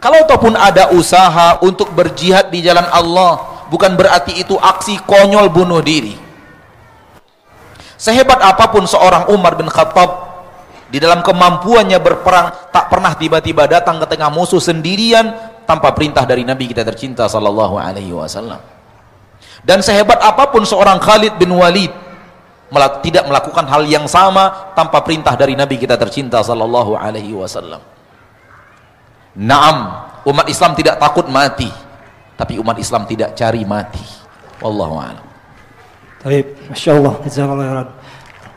kalau ataupun ada usaha untuk berjihad di jalan Allah, bukan berarti itu aksi konyol bunuh diri. Sehebat apa pun seorang Umar bin Khattab di dalam kemampuannya berperang tak pernah tiba-tiba datang ke tengah musuh sendirian tanpa perintah dari Nabi kita tercinta sallallahu alaihi wasallam. Dan sehebat apa pun seorang Khalid bin Walid tidak melakukan hal yang sama tanpa perintah dari Nabi kita tercinta sallallahu alaihi wasallam. Naam, umat Islam tidak takut mati, tapi umat Islam tidak cari mati. Wallahu a'lam. Baik, Masya Allah. Jazakallah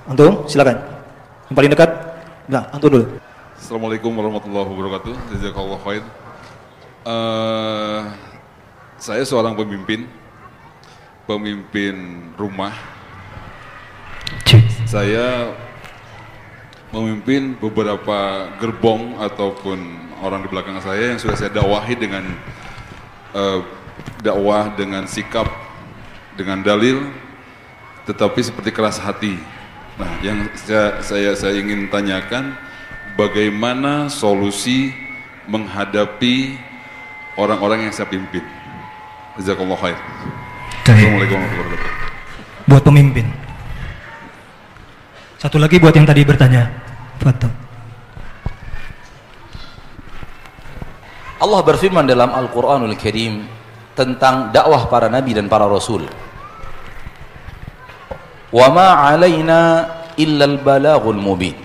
Antum, silakan. Yang paling dekat, nah, antum dulu. Assalamualaikum warahmatullahi wabarakatuh. Jazakallah khair. Uh, saya seorang pemimpin, pemimpin rumah. Saya memimpin beberapa gerbong ataupun orang di belakang saya yang sudah saya dakwahi dengan uh, dakwah dengan sikap dengan dalil tetapi seperti keras hati. Nah, yang saya saya, saya ingin tanyakan bagaimana solusi menghadapi orang-orang yang saya pimpin. Jazakallah khair. Assalamualaikum warahmatullahi wabarakatuh. Buat pemimpin. Satu lagi buat yang tadi bertanya. Fatuh. Allah berfirman dalam Al-Quranul Karim tentang dakwah para nabi dan para rasul. Wa ma alaina illal balagul mubin.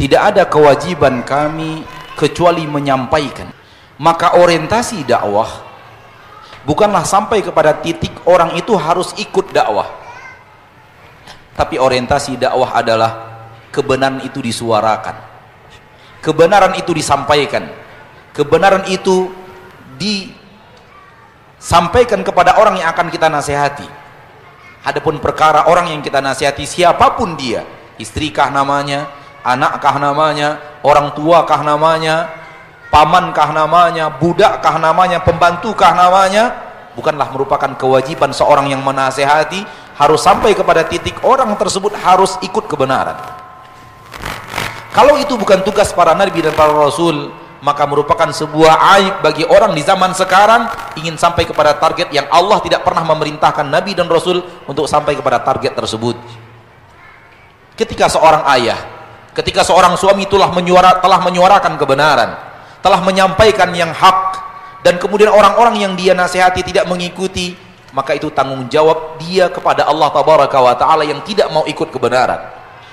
Tidak ada kewajiban kami kecuali menyampaikan. Maka orientasi dakwah bukanlah sampai kepada titik orang itu harus ikut dakwah. Tapi orientasi dakwah adalah kebenaran itu disuarakan. Kebenaran itu disampaikan. Kebenaran itu disampaikan kepada orang yang akan kita nasihati. Adapun perkara orang yang kita nasihati siapa pun dia istrikah namanya anakkah namanya orang tuakah namanya pamankah namanya budakkah namanya pembantukah namanya bukanlah merupakan kewajiban seorang yang menasehati harus sampai kepada titik orang tersebut harus ikut kebenaran. Kalau itu bukan tugas para nabi dan para rasul maka merupakan sebuah aib bagi orang di zaman sekarang ingin sampai kepada target yang Allah tidak pernah memerintahkan Nabi dan Rasul untuk sampai kepada target tersebut. Ketika seorang ayah ketika seorang suami telah, menyuara, telah menyuarakan kebenaran telah menyampaikan yang hak dan kemudian orang-orang yang dia nasihati tidak mengikuti maka itu tanggung jawab dia kepada Allah tabaraka wa taala yang tidak mau ikut kebenaran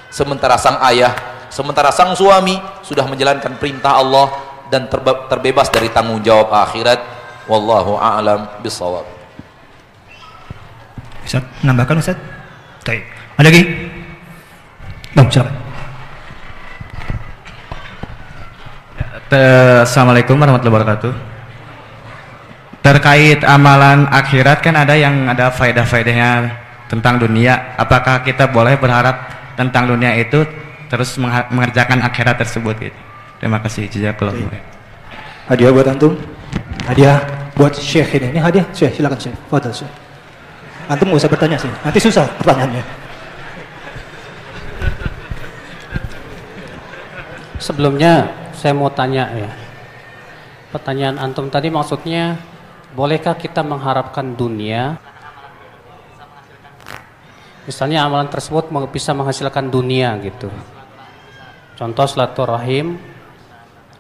sementara sang ayah sementara sang suami sudah menjalankan perintah Allah dan terbe terbebas dari tanggung jawab akhirat wallahu a'lam bisawab Ustaz, menambahkan Ustaz? Baik. Ada lagi? Bang, silakan. Assalamualaikum warahmatullahi wabarakatuh. Terkait amalan akhirat kan ada yang ada faedah-faedahnya tentang dunia. Apakah kita boleh berharap tentang dunia itu terus mengerjakan akhirat tersebut gitu? Terima kasih jazakallah. Hadiah buat antum. Hadiah buat Syekh ini. Ini hadiah Syekh, silakan Syekh. Fadal Syekh. Antum nggak usah bertanya sih. Nanti susah pertanyaannya. Sebelumnya saya mau tanya ya. Pertanyaan antum tadi maksudnya bolehkah kita mengharapkan dunia Misalnya amalan tersebut bisa menghasilkan dunia gitu. Contoh silaturahim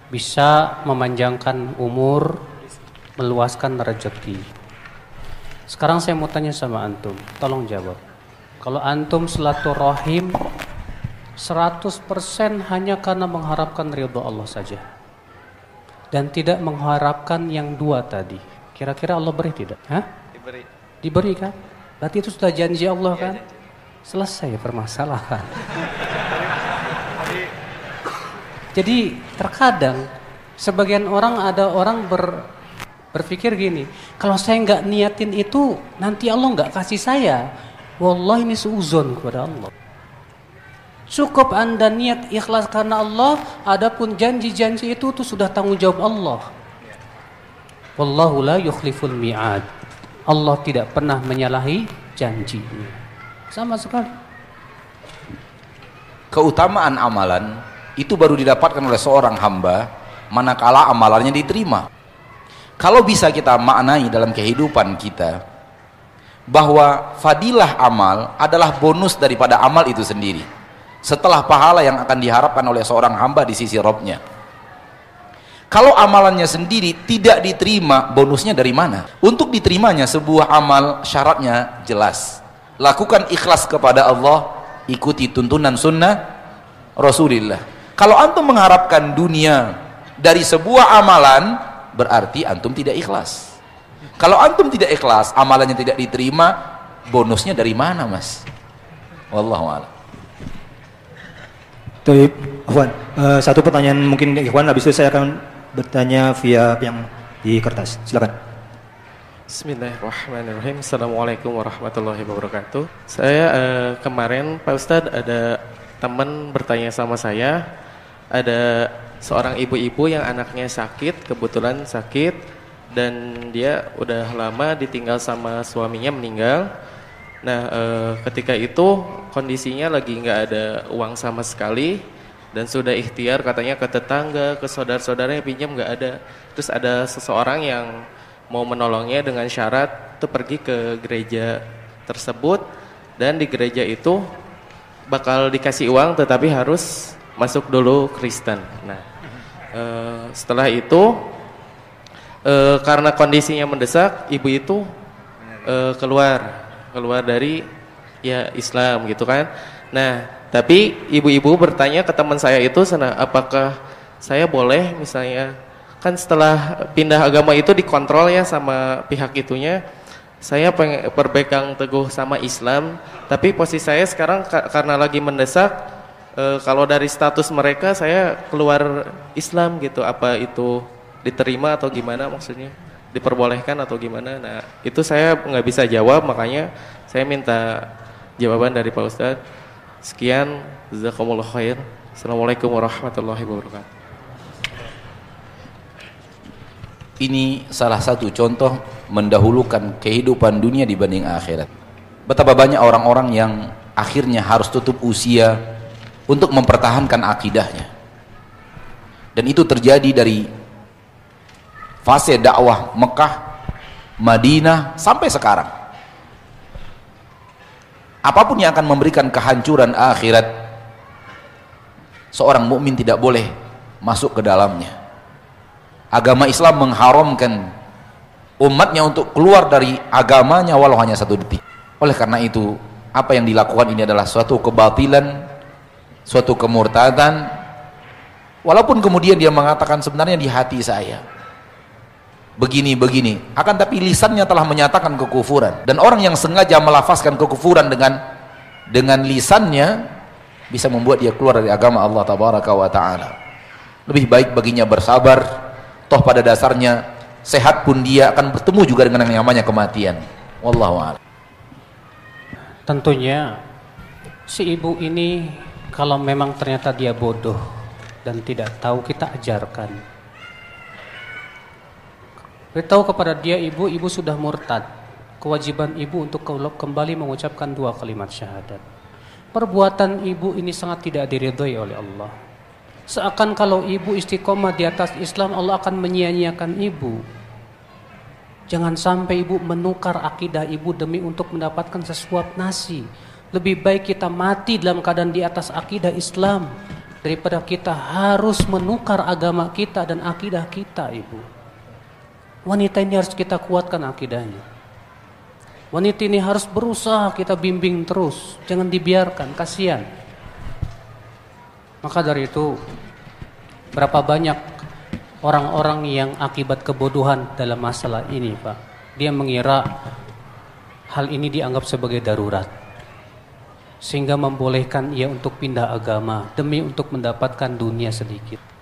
bisa memanjangkan umur, meluaskan rezeki. Sekarang saya mau tanya sama antum, tolong jawab. Kalau antum silaturahim 100% hanya karena mengharapkan ridho Allah saja. Dan tidak mengharapkan yang dua tadi. Kira-kira Allah beri tidak? Hah? Diberi. Diberi kan? Berarti itu sudah janji Allah kan? Selesai permasalahan. (laughs) Jadi terkadang sebagian orang ada orang ber, berpikir gini, kalau saya nggak niatin itu nanti Allah nggak kasih saya. Wallah ini seuzon kepada Allah. Cukup anda niat ikhlas karena Allah, adapun janji-janji itu tuh sudah tanggung jawab Allah. Wallahu la yukhliful mi'ad. Allah tidak pernah menyalahi janjinya. Sama sekali. Keutamaan amalan itu baru didapatkan oleh seorang hamba manakala amalannya diterima kalau bisa kita maknai dalam kehidupan kita bahwa fadilah amal adalah bonus daripada amal itu sendiri setelah pahala yang akan diharapkan oleh seorang hamba di sisi Robnya kalau amalannya sendiri tidak diterima bonusnya dari mana untuk diterimanya sebuah amal syaratnya jelas lakukan ikhlas kepada Allah ikuti tuntunan sunnah Rasulullah kalau antum mengharapkan dunia dari sebuah amalan, berarti antum tidak ikhlas. Kalau antum tidak ikhlas, amalannya tidak diterima, bonusnya dari mana, Mas? Wallahu a'lam. Baik, Afwan. Uh, satu pertanyaan mungkin Ikhwan, habis itu saya akan bertanya via yang di kertas. Silakan. Bismillahirrahmanirrahim. Assalamualaikum warahmatullahi wabarakatuh. Saya uh, kemarin Pak Ustadz ada teman bertanya sama saya ada seorang ibu-ibu yang anaknya sakit, kebetulan sakit dan dia udah lama ditinggal sama suaminya meninggal. Nah, e, ketika itu kondisinya lagi nggak ada uang sama sekali dan sudah ikhtiar katanya ke tetangga, ke saudara-saudaranya pinjam nggak ada. Terus ada seseorang yang mau menolongnya dengan syarat tuh pergi ke gereja tersebut dan di gereja itu bakal dikasih uang tetapi harus masuk dulu Kristen. Nah, e, setelah itu e, karena kondisinya mendesak, ibu itu e, keluar keluar dari ya Islam gitu kan. Nah, tapi ibu-ibu bertanya ke teman saya itu, sana apakah saya boleh misalnya kan setelah pindah agama itu dikontrol ya sama pihak itunya saya berpegang teguh sama Islam tapi posisi saya sekarang karena lagi mendesak eh, kalau dari status mereka saya keluar Islam gitu, apa itu diterima atau gimana maksudnya? Diperbolehkan atau gimana? Nah, itu saya nggak bisa jawab, makanya saya minta jawaban dari Pak Ustadz. Sekian, jazakumullah khair. Assalamualaikum warahmatullahi wabarakatuh. Ini salah satu contoh mendahulukan kehidupan dunia dibanding akhirat. Betapa banyak orang-orang yang akhirnya harus tutup usia untuk mempertahankan akidahnya. Dan itu terjadi dari fase dakwah Mekah, Madinah sampai sekarang. Apa pun yang akan memberikan kehancuran akhirat, seorang mukmin tidak boleh masuk ke dalamnya. Agama Islam mengharamkan umatnya untuk keluar dari agamanya walau hanya satu detik. Oleh karena itu apa yang dilakukan ini adalah suatu kebatilan suatu kemurtadan. Walaupun kemudian dia mengatakan sebenarnya di hati saya begini begini. Akan tapi lisannya telah menyatakan kekufuran. Dan orang yang sengaja melafazkan kekufuran dengan dengan lisannya bisa membuat dia keluar dari agama Allah tabaraka wa taala. Lebih baik baginya bersabar. Toh pada dasarnya sehat pun dia akan bertemu juga dengan yang namanya kematian. Wallahu a'lam. Tentunya si ibu ini kalau memang ternyata dia bodoh dan tidak tahu kita ajarkan beritahu kepada dia ibu ibu sudah murtad kewajiban ibu untuk kembali mengucapkan dua kalimat syahadat perbuatan ibu ini sangat tidak diridhoi oleh Allah Seakan kalau ibu istiqomah di atas Islam Allah akan menyia-nyiakan ibu. Jangan sampai ibu menukar akidah ibu demi untuk mendapatkan sesuap nasi. Lebih baik kita mati dalam keadaan di atas akidah Islam daripada kita harus menukar agama kita dan akidah kita, Ibu. Wanita ini harus kita kuatkan akidahnya. Wanita ini harus berusaha kita bimbing terus, jangan dibiarkan, kasihan. Maka dari itu berapa banyak orang-orang yang akibat kebodohan dalam masalah ini, Pak. Dia mengira hal ini dianggap sebagai darurat. Sehingga membolehkan ia untuk pindah agama demi untuk mendapatkan dunia sedikit.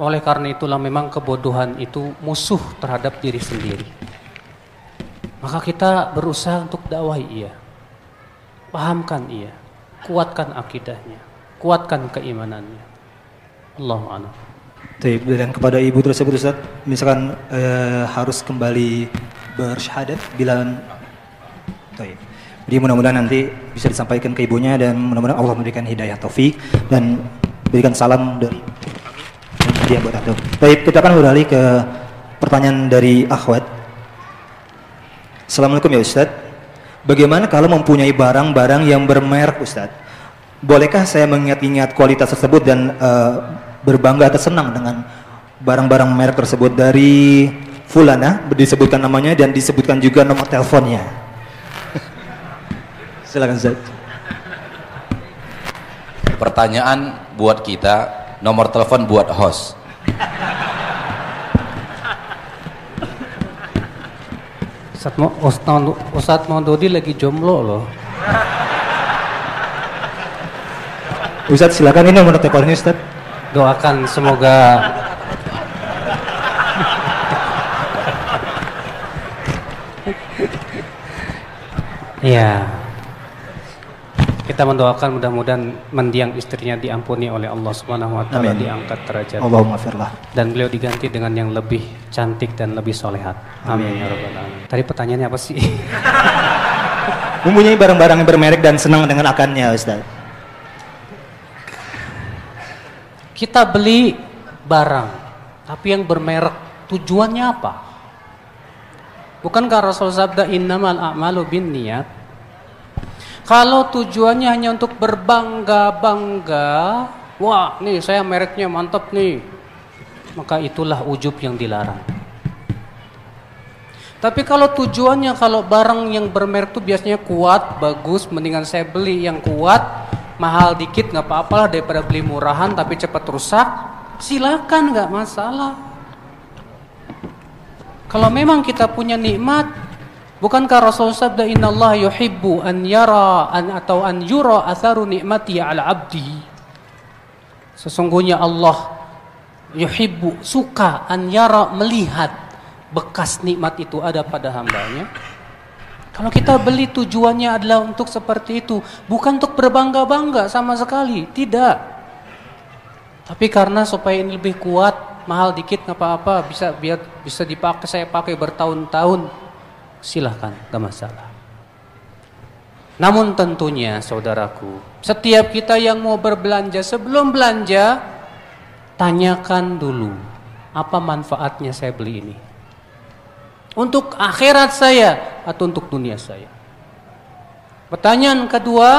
Oleh karena itulah memang kebodohan itu musuh terhadap diri sendiri. Maka kita berusaha untuk dakwahi ia. Pahamkan ia, kuatkan akidahnya, kuatkan keimanannya. Allah a'lam. Dan kepada ibu tersebut Ustaz, misalkan eh, harus kembali bersyahadat bila. Jadi mudah-mudahan nanti bisa disampaikan ke ibunya dan mudah-mudahan Allah memberikan hidayah taufik dan berikan salam dari dia buat aku. Baik, kita akan beralih ke pertanyaan dari akhwat. Assalamualaikum ya Ustaz. Bagaimana kalau mempunyai barang-barang yang bermerek Ustaz? Bolehkah saya mengingat-ingat kualitas tersebut dan uh, berbangga atau senang dengan barang-barang merek tersebut dari Fulana disebutkan namanya dan disebutkan juga nomor teleponnya. (laughs) Silakan Zat. Pertanyaan buat kita, nomor telepon buat host. Ustaz mau Ustaz mau Dodi lagi jomblo loh. Ustaz silakan ini nomor teleponnya Ustaz doakan semoga (laughs) Ya. Kita mendoakan mudah-mudahan mendiang istrinya diampuni oleh Allah Subhanahu wa taala, diangkat derajat. Allahumma firlah. Dan beliau diganti dengan yang lebih cantik dan lebih solehat. Amin ya rabbal alamin. Tadi pertanyaannya apa sih? (laughs) Mempunyai barang-barang yang bermerek dan senang dengan akannya, Ustaz. Kita beli barang, tapi yang bermerek, tujuannya apa? Bukankah Rasul sabda innamal a'malu bin niat? Kalau tujuannya hanya untuk berbangga-bangga, wah nih saya mereknya mantap nih, maka itulah ujub yang dilarang. Tapi kalau tujuannya kalau barang yang bermerek itu biasanya kuat, bagus, mendingan saya beli yang kuat, mahal dikit nggak apa-apa lah daripada beli murahan tapi cepat rusak silakan nggak masalah kalau memang kita punya nikmat bukankah Rasul sabda Allah yuhibbu an yara an atau an yura atharu nikmati ala abdi? Sesungguhnya Allah yuhibbu suka an yara melihat bekas nikmat itu ada pada hambanya. Kalau kita beli tujuannya adalah untuk seperti itu, bukan untuk berbangga-bangga sama sekali, tidak. Tapi karena supaya ini lebih kuat, mahal dikit nggak apa-apa, bisa biar bisa dipakai saya pakai bertahun-tahun, silahkan, gak masalah. Namun tentunya saudaraku, setiap kita yang mau berbelanja sebelum belanja tanyakan dulu apa manfaatnya saya beli ini. Untuk akhirat saya atau untuk dunia saya. Pertanyaan kedua,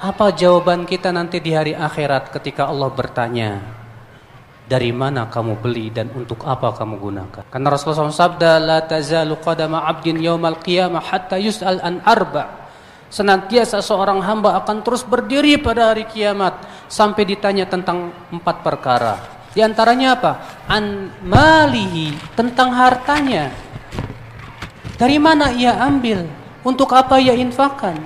apa jawaban kita nanti di hari akhirat ketika Allah bertanya, dari mana kamu beli dan untuk apa kamu gunakan? Karena Rasulullah SAW sabda, la tazalu qadama abdin yawmal qiyamah hatta yus'al an arba' Senantiasa seorang hamba akan terus berdiri pada hari kiamat sampai ditanya tentang empat perkara. Di antaranya apa? An malihi, tentang hartanya. Dari mana ia ambil? Untuk apa ia infakkan?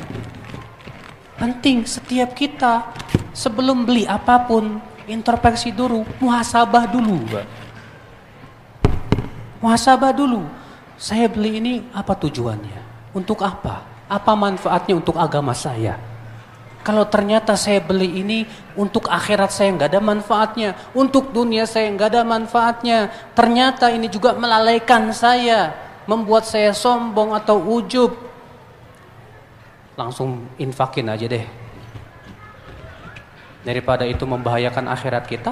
Penting setiap kita sebelum beli apa pun introspeksi dulu, muhasabah dulu, Muhasabah dulu. Saya beli ini apa tujuannya? Untuk apa? Apa manfaatnya untuk agama saya? Kalau ternyata saya beli ini untuk akhirat saya nggak ada manfaatnya, untuk dunia saya nggak ada manfaatnya, ternyata ini juga melalaikan saya, membuat saya sombong atau ujub, langsung infakin aja deh. Daripada itu membahayakan akhirat kita,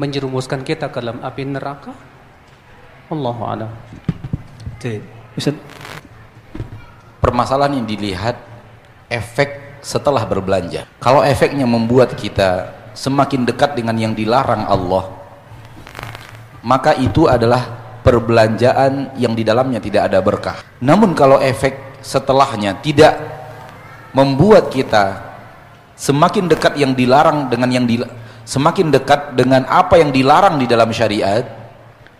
menjerumuskan kita ke dalam api neraka. Allahu a'lam. Ustaz, permasalahan yang dilihat efek setelah berbelanja. Kalau efeknya membuat kita semakin dekat dengan yang dilarang Allah, maka itu adalah perbelanjaan yang di dalamnya tidak ada berkah. Namun kalau efek setelahnya tidak membuat kita semakin dekat yang dilarang dengan yang di, semakin dekat dengan apa yang dilarang di dalam syariat,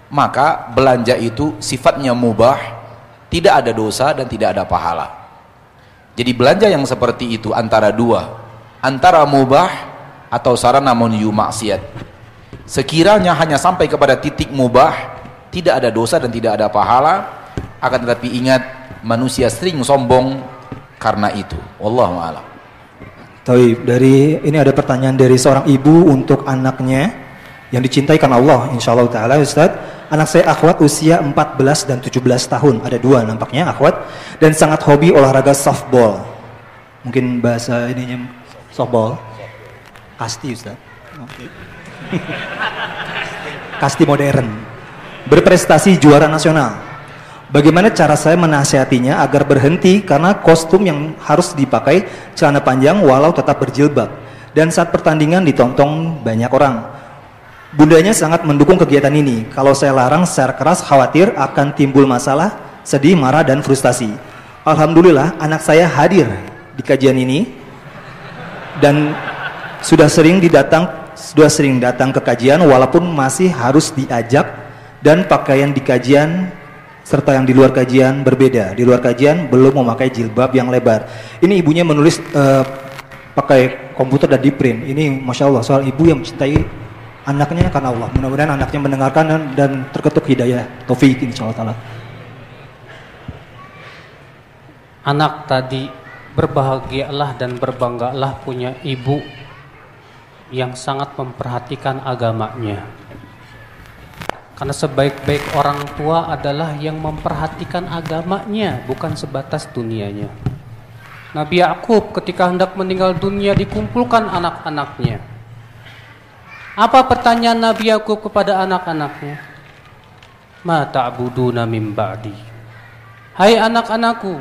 maka belanja itu sifatnya mubah tidak ada dosa dan tidak ada pahala. Jadi belanja yang seperti itu antara dua antara mubah atau sarana menuju maksiat. Sekiranya hanya sampai kepada titik mubah tidak ada dosa dan tidak ada pahala akan tetapi ingat manusia sering sombong karena itu. Wallahu a'lam Taib, dari ini ada pertanyaan dari seorang ibu untuk anaknya yang dicintai karena Allah insyaallah taala Ustaz Anak saya akhwat usia 14 dan 17 tahun. Ada dua nampaknya akhwat. Dan sangat hobi olahraga softball. Mungkin bahasa ininya softball. Kasti Ustaz. Okay. (laughs) Kasti modern. Berprestasi juara nasional. Bagaimana cara saya menasihatinya agar berhenti karena kostum yang harus dipakai celana panjang walau tetap berjilbab. Dan saat pertandingan ditonton banyak orang. Bundanya sangat mendukung kegiatan ini. Kalau saya larang secara keras khawatir akan timbul masalah, sedih, marah, dan frustasi. Alhamdulillah anak saya hadir di kajian ini dan sudah sering didatang sudah sering datang ke kajian walaupun masih harus diajak dan pakaian di kajian serta yang di luar kajian berbeda. Di luar kajian belum memakai jilbab yang lebar. Ini ibunya menulis uh, pakai komputer dan di print. Ini masya Allah soal ibu yang mencintai anaknya karena Allah. Mudah-mudahan anaknya mendengarkan dan, dan terketuk hidayah taufik insyaallah taala. Anak tadi berbahagialah dan berbanggalah punya ibu yang sangat memperhatikan agamanya. Karena sebaik-baik orang tua adalah yang memperhatikan agamanya, bukan sebatas dunianya. Nabi Yakub ketika hendak meninggal dunia dikumpulkan anak-anaknya apa pertanyaan Nabi Yakub kepada anak-anaknya? Ma ta'buduna min ba'di? Hai anak-anakku,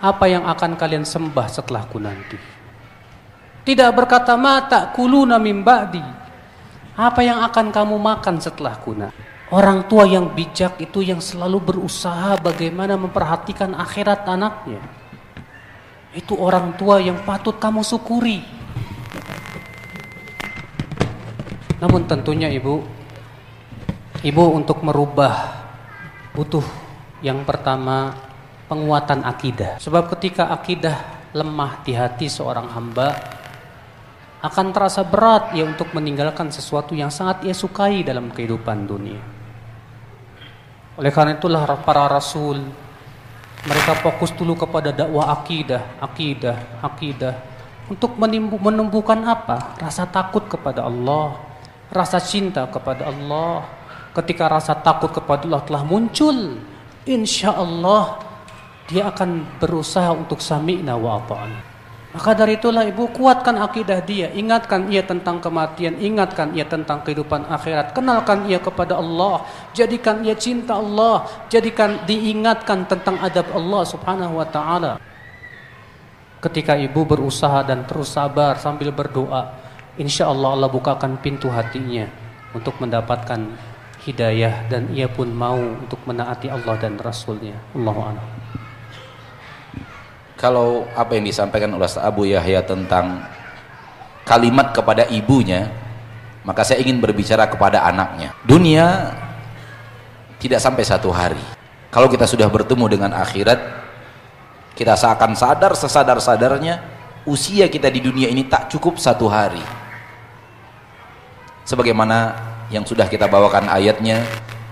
apa yang akan kalian sembah setelahku nanti? Tidak berkata ma ta'kuluna min ba'di. Apa yang akan kamu makan setelahku nanti? Orang tua yang bijak itu yang selalu berusaha bagaimana memperhatikan akhirat anaknya. Itu orang tua yang patut kamu syukuri. Namun tentunya ibu, ibu untuk merubah butuh yang pertama penguatan akidah. Sebab ketika akidah lemah di hati seorang hamba, akan terasa berat ia untuk meninggalkan sesuatu yang sangat ia sukai dalam kehidupan dunia. Oleh karena itulah para rasul mereka fokus dulu kepada dakwah akidah, akidah, akidah untuk menumbuhkan apa? Rasa takut kepada Allah, rasa cinta kepada Allah. Ketika rasa takut kepada Allah telah muncul, insya Allah dia akan berusaha untuk sami'na wa ata'na. Maka dari itulah ibu kuatkan akidah dia, ingatkan ia tentang kematian, ingatkan ia tentang kehidupan akhirat, kenalkan ia kepada Allah, jadikan ia cinta Allah, jadikan diingatkan tentang adab Allah Subhanahu wa taala. Ketika ibu berusaha dan terus sabar sambil berdoa, insya Allah Allah bukakan pintu hatinya untuk mendapatkan hidayah dan ia pun mau untuk menaati Allah dan Rasulnya. Allahu kalau apa yang disampaikan oleh Abu Yahya tentang kalimat kepada ibunya maka saya ingin berbicara kepada anaknya. Dunia tidak sampai satu hari. Kalau kita sudah bertemu dengan akhirat kita seakan sadar sesadar-sadarnya usia kita di dunia ini tak cukup satu hari. Sebagaimana yang sudah kita bawakan ayatnya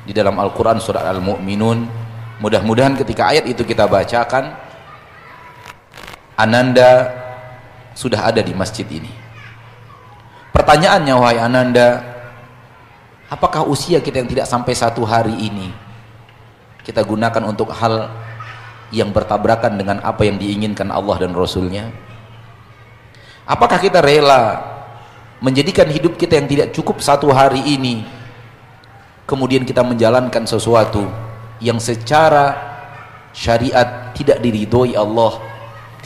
di dalam Al-Quran surat Al-Mu'minun mudah-mudahan ketika ayat itu kita bacakan Ananda sudah ada di masjid ini. Pertanyaannya wahai Ananda, apakah usia kita yang tidak sampai satu hari ini kita gunakan untuk hal yang bertabrakan dengan apa yang diinginkan Allah dan Rasulnya? Apakah kita rela menjadikan hidup kita yang tidak cukup satu hari ini kemudian kita menjalankan sesuatu yang secara syariat tidak diridhoi Allah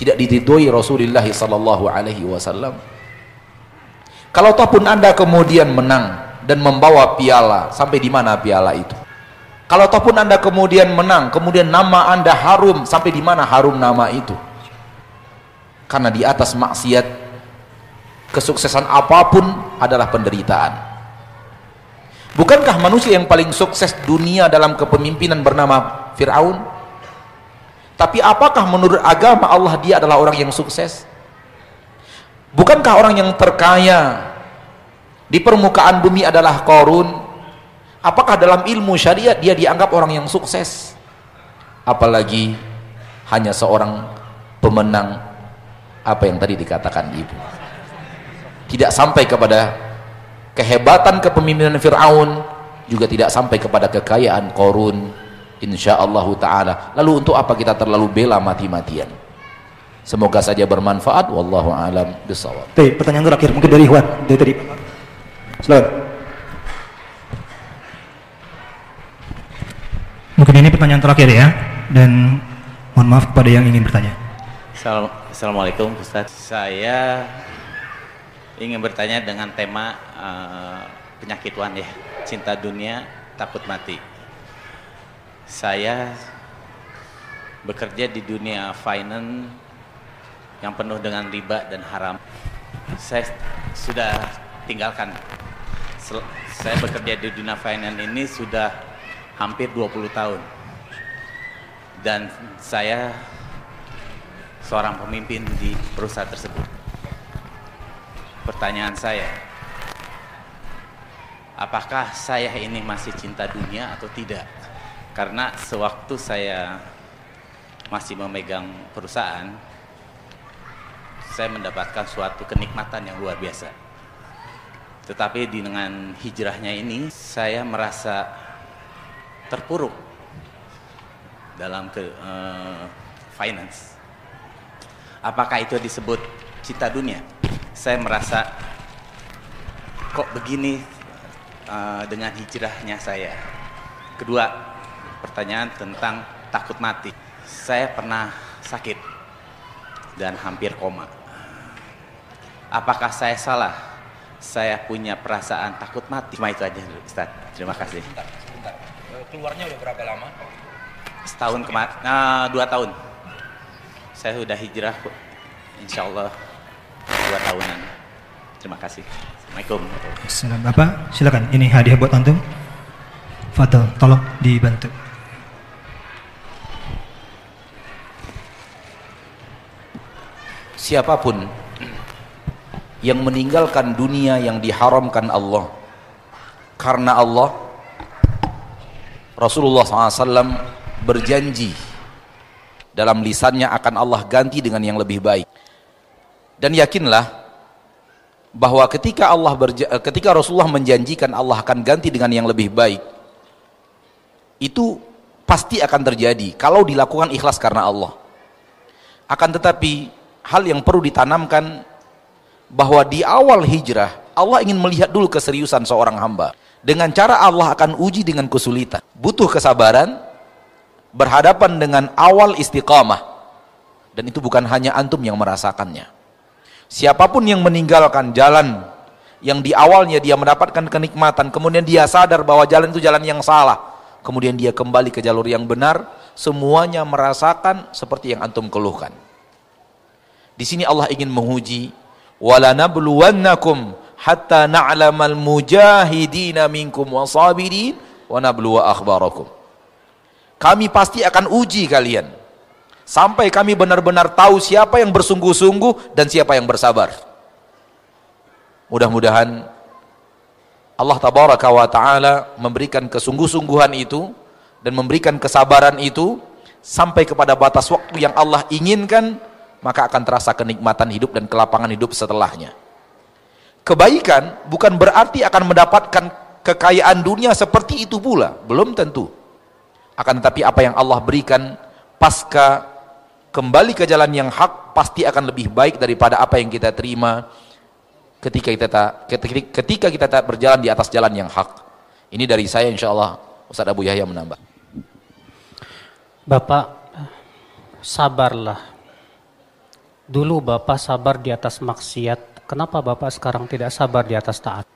tidak diridhoi Rasulullah sallallahu alaihi wasallam. Kalau toh pun Anda kemudian menang dan membawa piala, sampai di mana piala itu? Kalau toh pun Anda kemudian menang, kemudian nama Anda harum, sampai di mana harum nama itu? Karena di atas maksiat kesuksesan apa pun adalah penderitaan. Bukankah manusia yang paling sukses dunia dalam kepemimpinan bernama Fir'aun? Tapi apakah menurut agama Allah dia adalah orang yang sukses? Bukankah orang yang terkaya di permukaan bumi adalah korun? Apakah dalam ilmu syariat dia dianggap orang yang sukses? Apalagi hanya seorang pemenang apa yang tadi dikatakan ibu. Tidak sampai kepada kehebatan kepemimpinan Fir'aun juga tidak sampai kepada kekayaan korun insyaallah taala. Lalu untuk apa kita terlalu bela mati-matian? Semoga saja bermanfaat. Wallahu alam bisawab Baik, pertanyaan terakhir. Mungkin dari Ikhwan. Dari tadi. Silakan. Mungkin ini pertanyaan terakhir ya. Dan mohon maaf kepada yang ingin bertanya. Assalamualaikum Ustaz. Saya ingin bertanya dengan tema uh, penyakit wan ya cinta dunia takut mati saya bekerja di dunia finance yang penuh dengan riba dan haram. Saya sudah tinggalkan. Saya bekerja di dunia finance ini sudah hampir 20 tahun. Dan saya seorang pemimpin di perusahaan tersebut. Pertanyaan saya, apakah saya ini masih cinta dunia atau tidak? Karena sewaktu saya masih memegang perusahaan saya mendapatkan suatu kenikmatan yang luar biasa. Tetapi dengan hijrahnya ini saya merasa terpuruk dalam ke uh, finance. Apakah itu disebut cita dunia? Saya merasa kok begini uh, dengan hijrahnya saya? Kedua pertanyaan tentang takut mati. Saya pernah sakit dan hampir koma. Apakah saya salah? Saya punya perasaan takut mati. Cuma itu aja, Ustaz. Terima kasih. Sebentar, sebentar. Eh, keluarnya udah berapa lama? Setahun kemarin, nah, dua tahun. Saya sudah hijrah, insya Allah dua tahunan. Terima kasih. Assalamualaikum. Assalamualaikum. Bapak, silakan. Ini hadiah buat antum. Fadl, tolong dibantu. Siapa pun yang meninggalkan dunia yang diharamkan Allah. Karena Allah Rasulullah SAW berjanji dalam lisannya akan Allah ganti dengan yang lebih baik. Dan yakinlah bahwa ketika Allah berja ketika Rasulullah menjanjikan Allah akan ganti dengan yang lebih baik itu pasti akan terjadi kalau dilakukan ikhlas karena Allah. Akan tetapi hal yang perlu ditanamkan bahwa di awal hijrah Allah ingin melihat dulu keseriusan seorang hamba. Dengan cara Allah akan uji dengan kesulitan. Butuh kesabaran berhadapan dengan awal istiqamah. Dan itu bukan hanya antum yang merasakannya. Siapa pun yang meninggalkan jalan yang di awalnya dia mendapatkan kenikmatan kemudian dia sadar bahwa jalan itu jalan yang salah kemudian dia kembali ke jalur yang benar semuanya merasakan seperti yang antum keluhkan di sini Allah ingin menguji walanabluwannakum hatta na'lamal mujahidina minkum wasabirin wa nabluwa akhbarakum. Kami pasti akan uji kalian sampai kami benar-benar tahu siapa yang bersungguh-sungguh dan siapa yang bersabar. Mudah-mudahan Allah tabaraka wa taala memberikan kesungguh-sungguhan itu dan memberikan kesabaran itu sampai kepada batas waktu yang Allah inginkan maka akan terasa kenikmatan hidup dan kelapangan hidup setelahnya. Kebaikan bukan berarti akan mendapatkan kekayaan dunia seperti itu pula, belum tentu. Akan tetapi apa yang Allah berikan pasca kembali ke jalan yang hak pasti akan lebih baik daripada apa yang kita terima ketika kita ketika kita berjalan di atas jalan yang hak. Ini dari saya insya Allah Ustaz Abu Yahya menambah. Bapak sabarlah Dulu Bapak sabar di atas maksiat, kenapa Bapak sekarang tidak sabar di atas taat?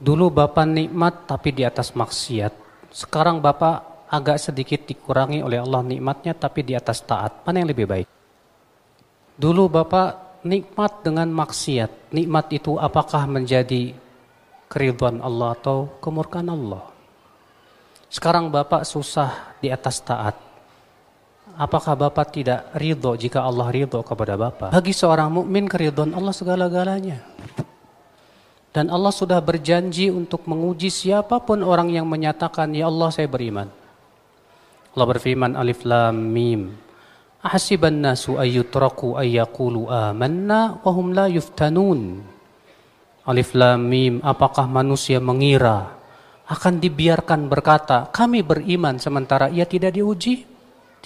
Dulu Bapak nikmat tapi di atas maksiat. Sekarang Bapak agak sedikit dikurangi oleh Allah nikmatnya tapi di atas taat. Mana yang lebih baik? Dulu Bapak nikmat dengan maksiat. Nikmat itu apakah menjadi keriduan Allah atau kemurkaan Allah? Sekarang Bapak susah di atas taat apakah Bapak tidak ridho jika Allah ridho kepada Bapak? Bagi seorang mukmin keridhaan Allah segala-galanya. Dan Allah sudah berjanji untuk menguji siapa pun orang yang menyatakan, Ya Allah saya beriman. Allah berfirman, Alif Lam Mim. Ahasiban nasu ayyutraku ayyakulu amanna wahum la yuftanun. Alif Lam Mim, apakah manusia mengira akan dibiarkan berkata, kami beriman sementara ia tidak diuji?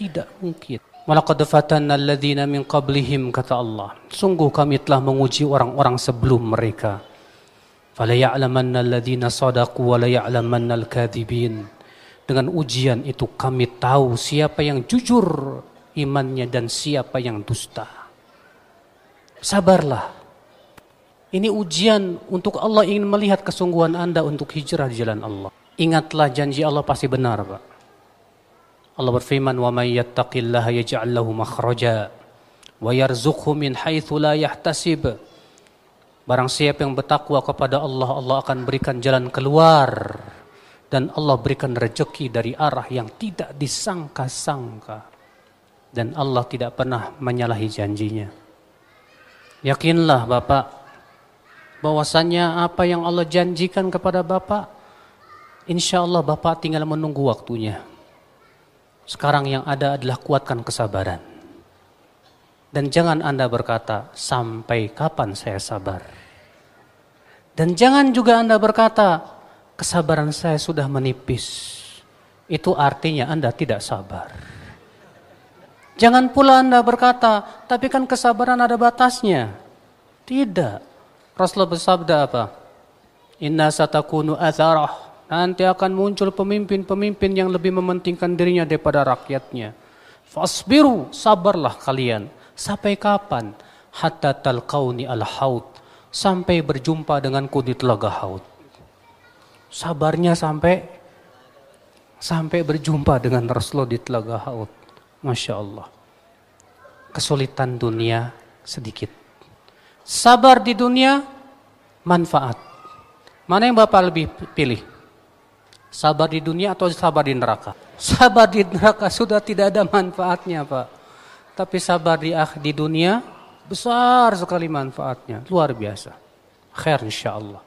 Tidak mungkin. Walaqad fatanna alladhina min qablihim kata Allah. Sungguh kami telah menguji orang-orang sebelum mereka. Fala ya'lamanna alladhina sadaqu wa la ya'lamanna al-kadhibin. Dengan ujian itu kami tahu siapa yang jujur imannya dan siapa yang dusta. Sabarlah. Ini ujian untuk Allah ingin melihat kesungguhan Anda untuk hijrah di jalan Allah. Ingatlah janji Allah pasti benar, Pak. Allah berfirman, "Wa may yattaqillaha yaj'al lahu makhraja wa yarzuqhu min haitsu la yahtasib." Barang siapa yang bertakwa kepada Allah, Allah akan berikan jalan keluar dan Allah berikan rezeki dari arah yang tidak disangka-sangka. Dan Allah tidak pernah menyalahi janjinya. Yakinlah Bapak bahwasannya apa yang Allah janjikan kepada Bapak, insya Allah Bapak tinggal menunggu waktunya. Sekarang yang ada adalah kuatkan kesabaran. Dan jangan Anda berkata, sampai kapan saya sabar? Dan jangan juga Anda berkata, kesabaran saya sudah menipis. Itu artinya Anda tidak sabar. Jangan pula Anda berkata, tapi kan kesabaran ada batasnya. Tidak. Rasulullah bersabda apa? Inna satakunu atharah Nanti akan muncul pemimpin-pemimpin yang lebih mementingkan dirinya daripada rakyatnya. Fasbiru, sabarlah kalian. Sampai kapan? Hatta talqauni al-haud. Sampai berjumpa denganku di telaga haud. Sabarnya sampai sampai berjumpa dengan Rasulullah di telaga haud. Masya Allah. Kesulitan dunia sedikit. Sabar di dunia, manfaat. Mana yang Bapak lebih pilih? Sabar di dunia atau sabar di neraka? Sabar di neraka sudah tidak ada manfaatnya Pak. Tapi sabar di, di dunia besar sekali manfaatnya. Luar biasa. khair insyaallah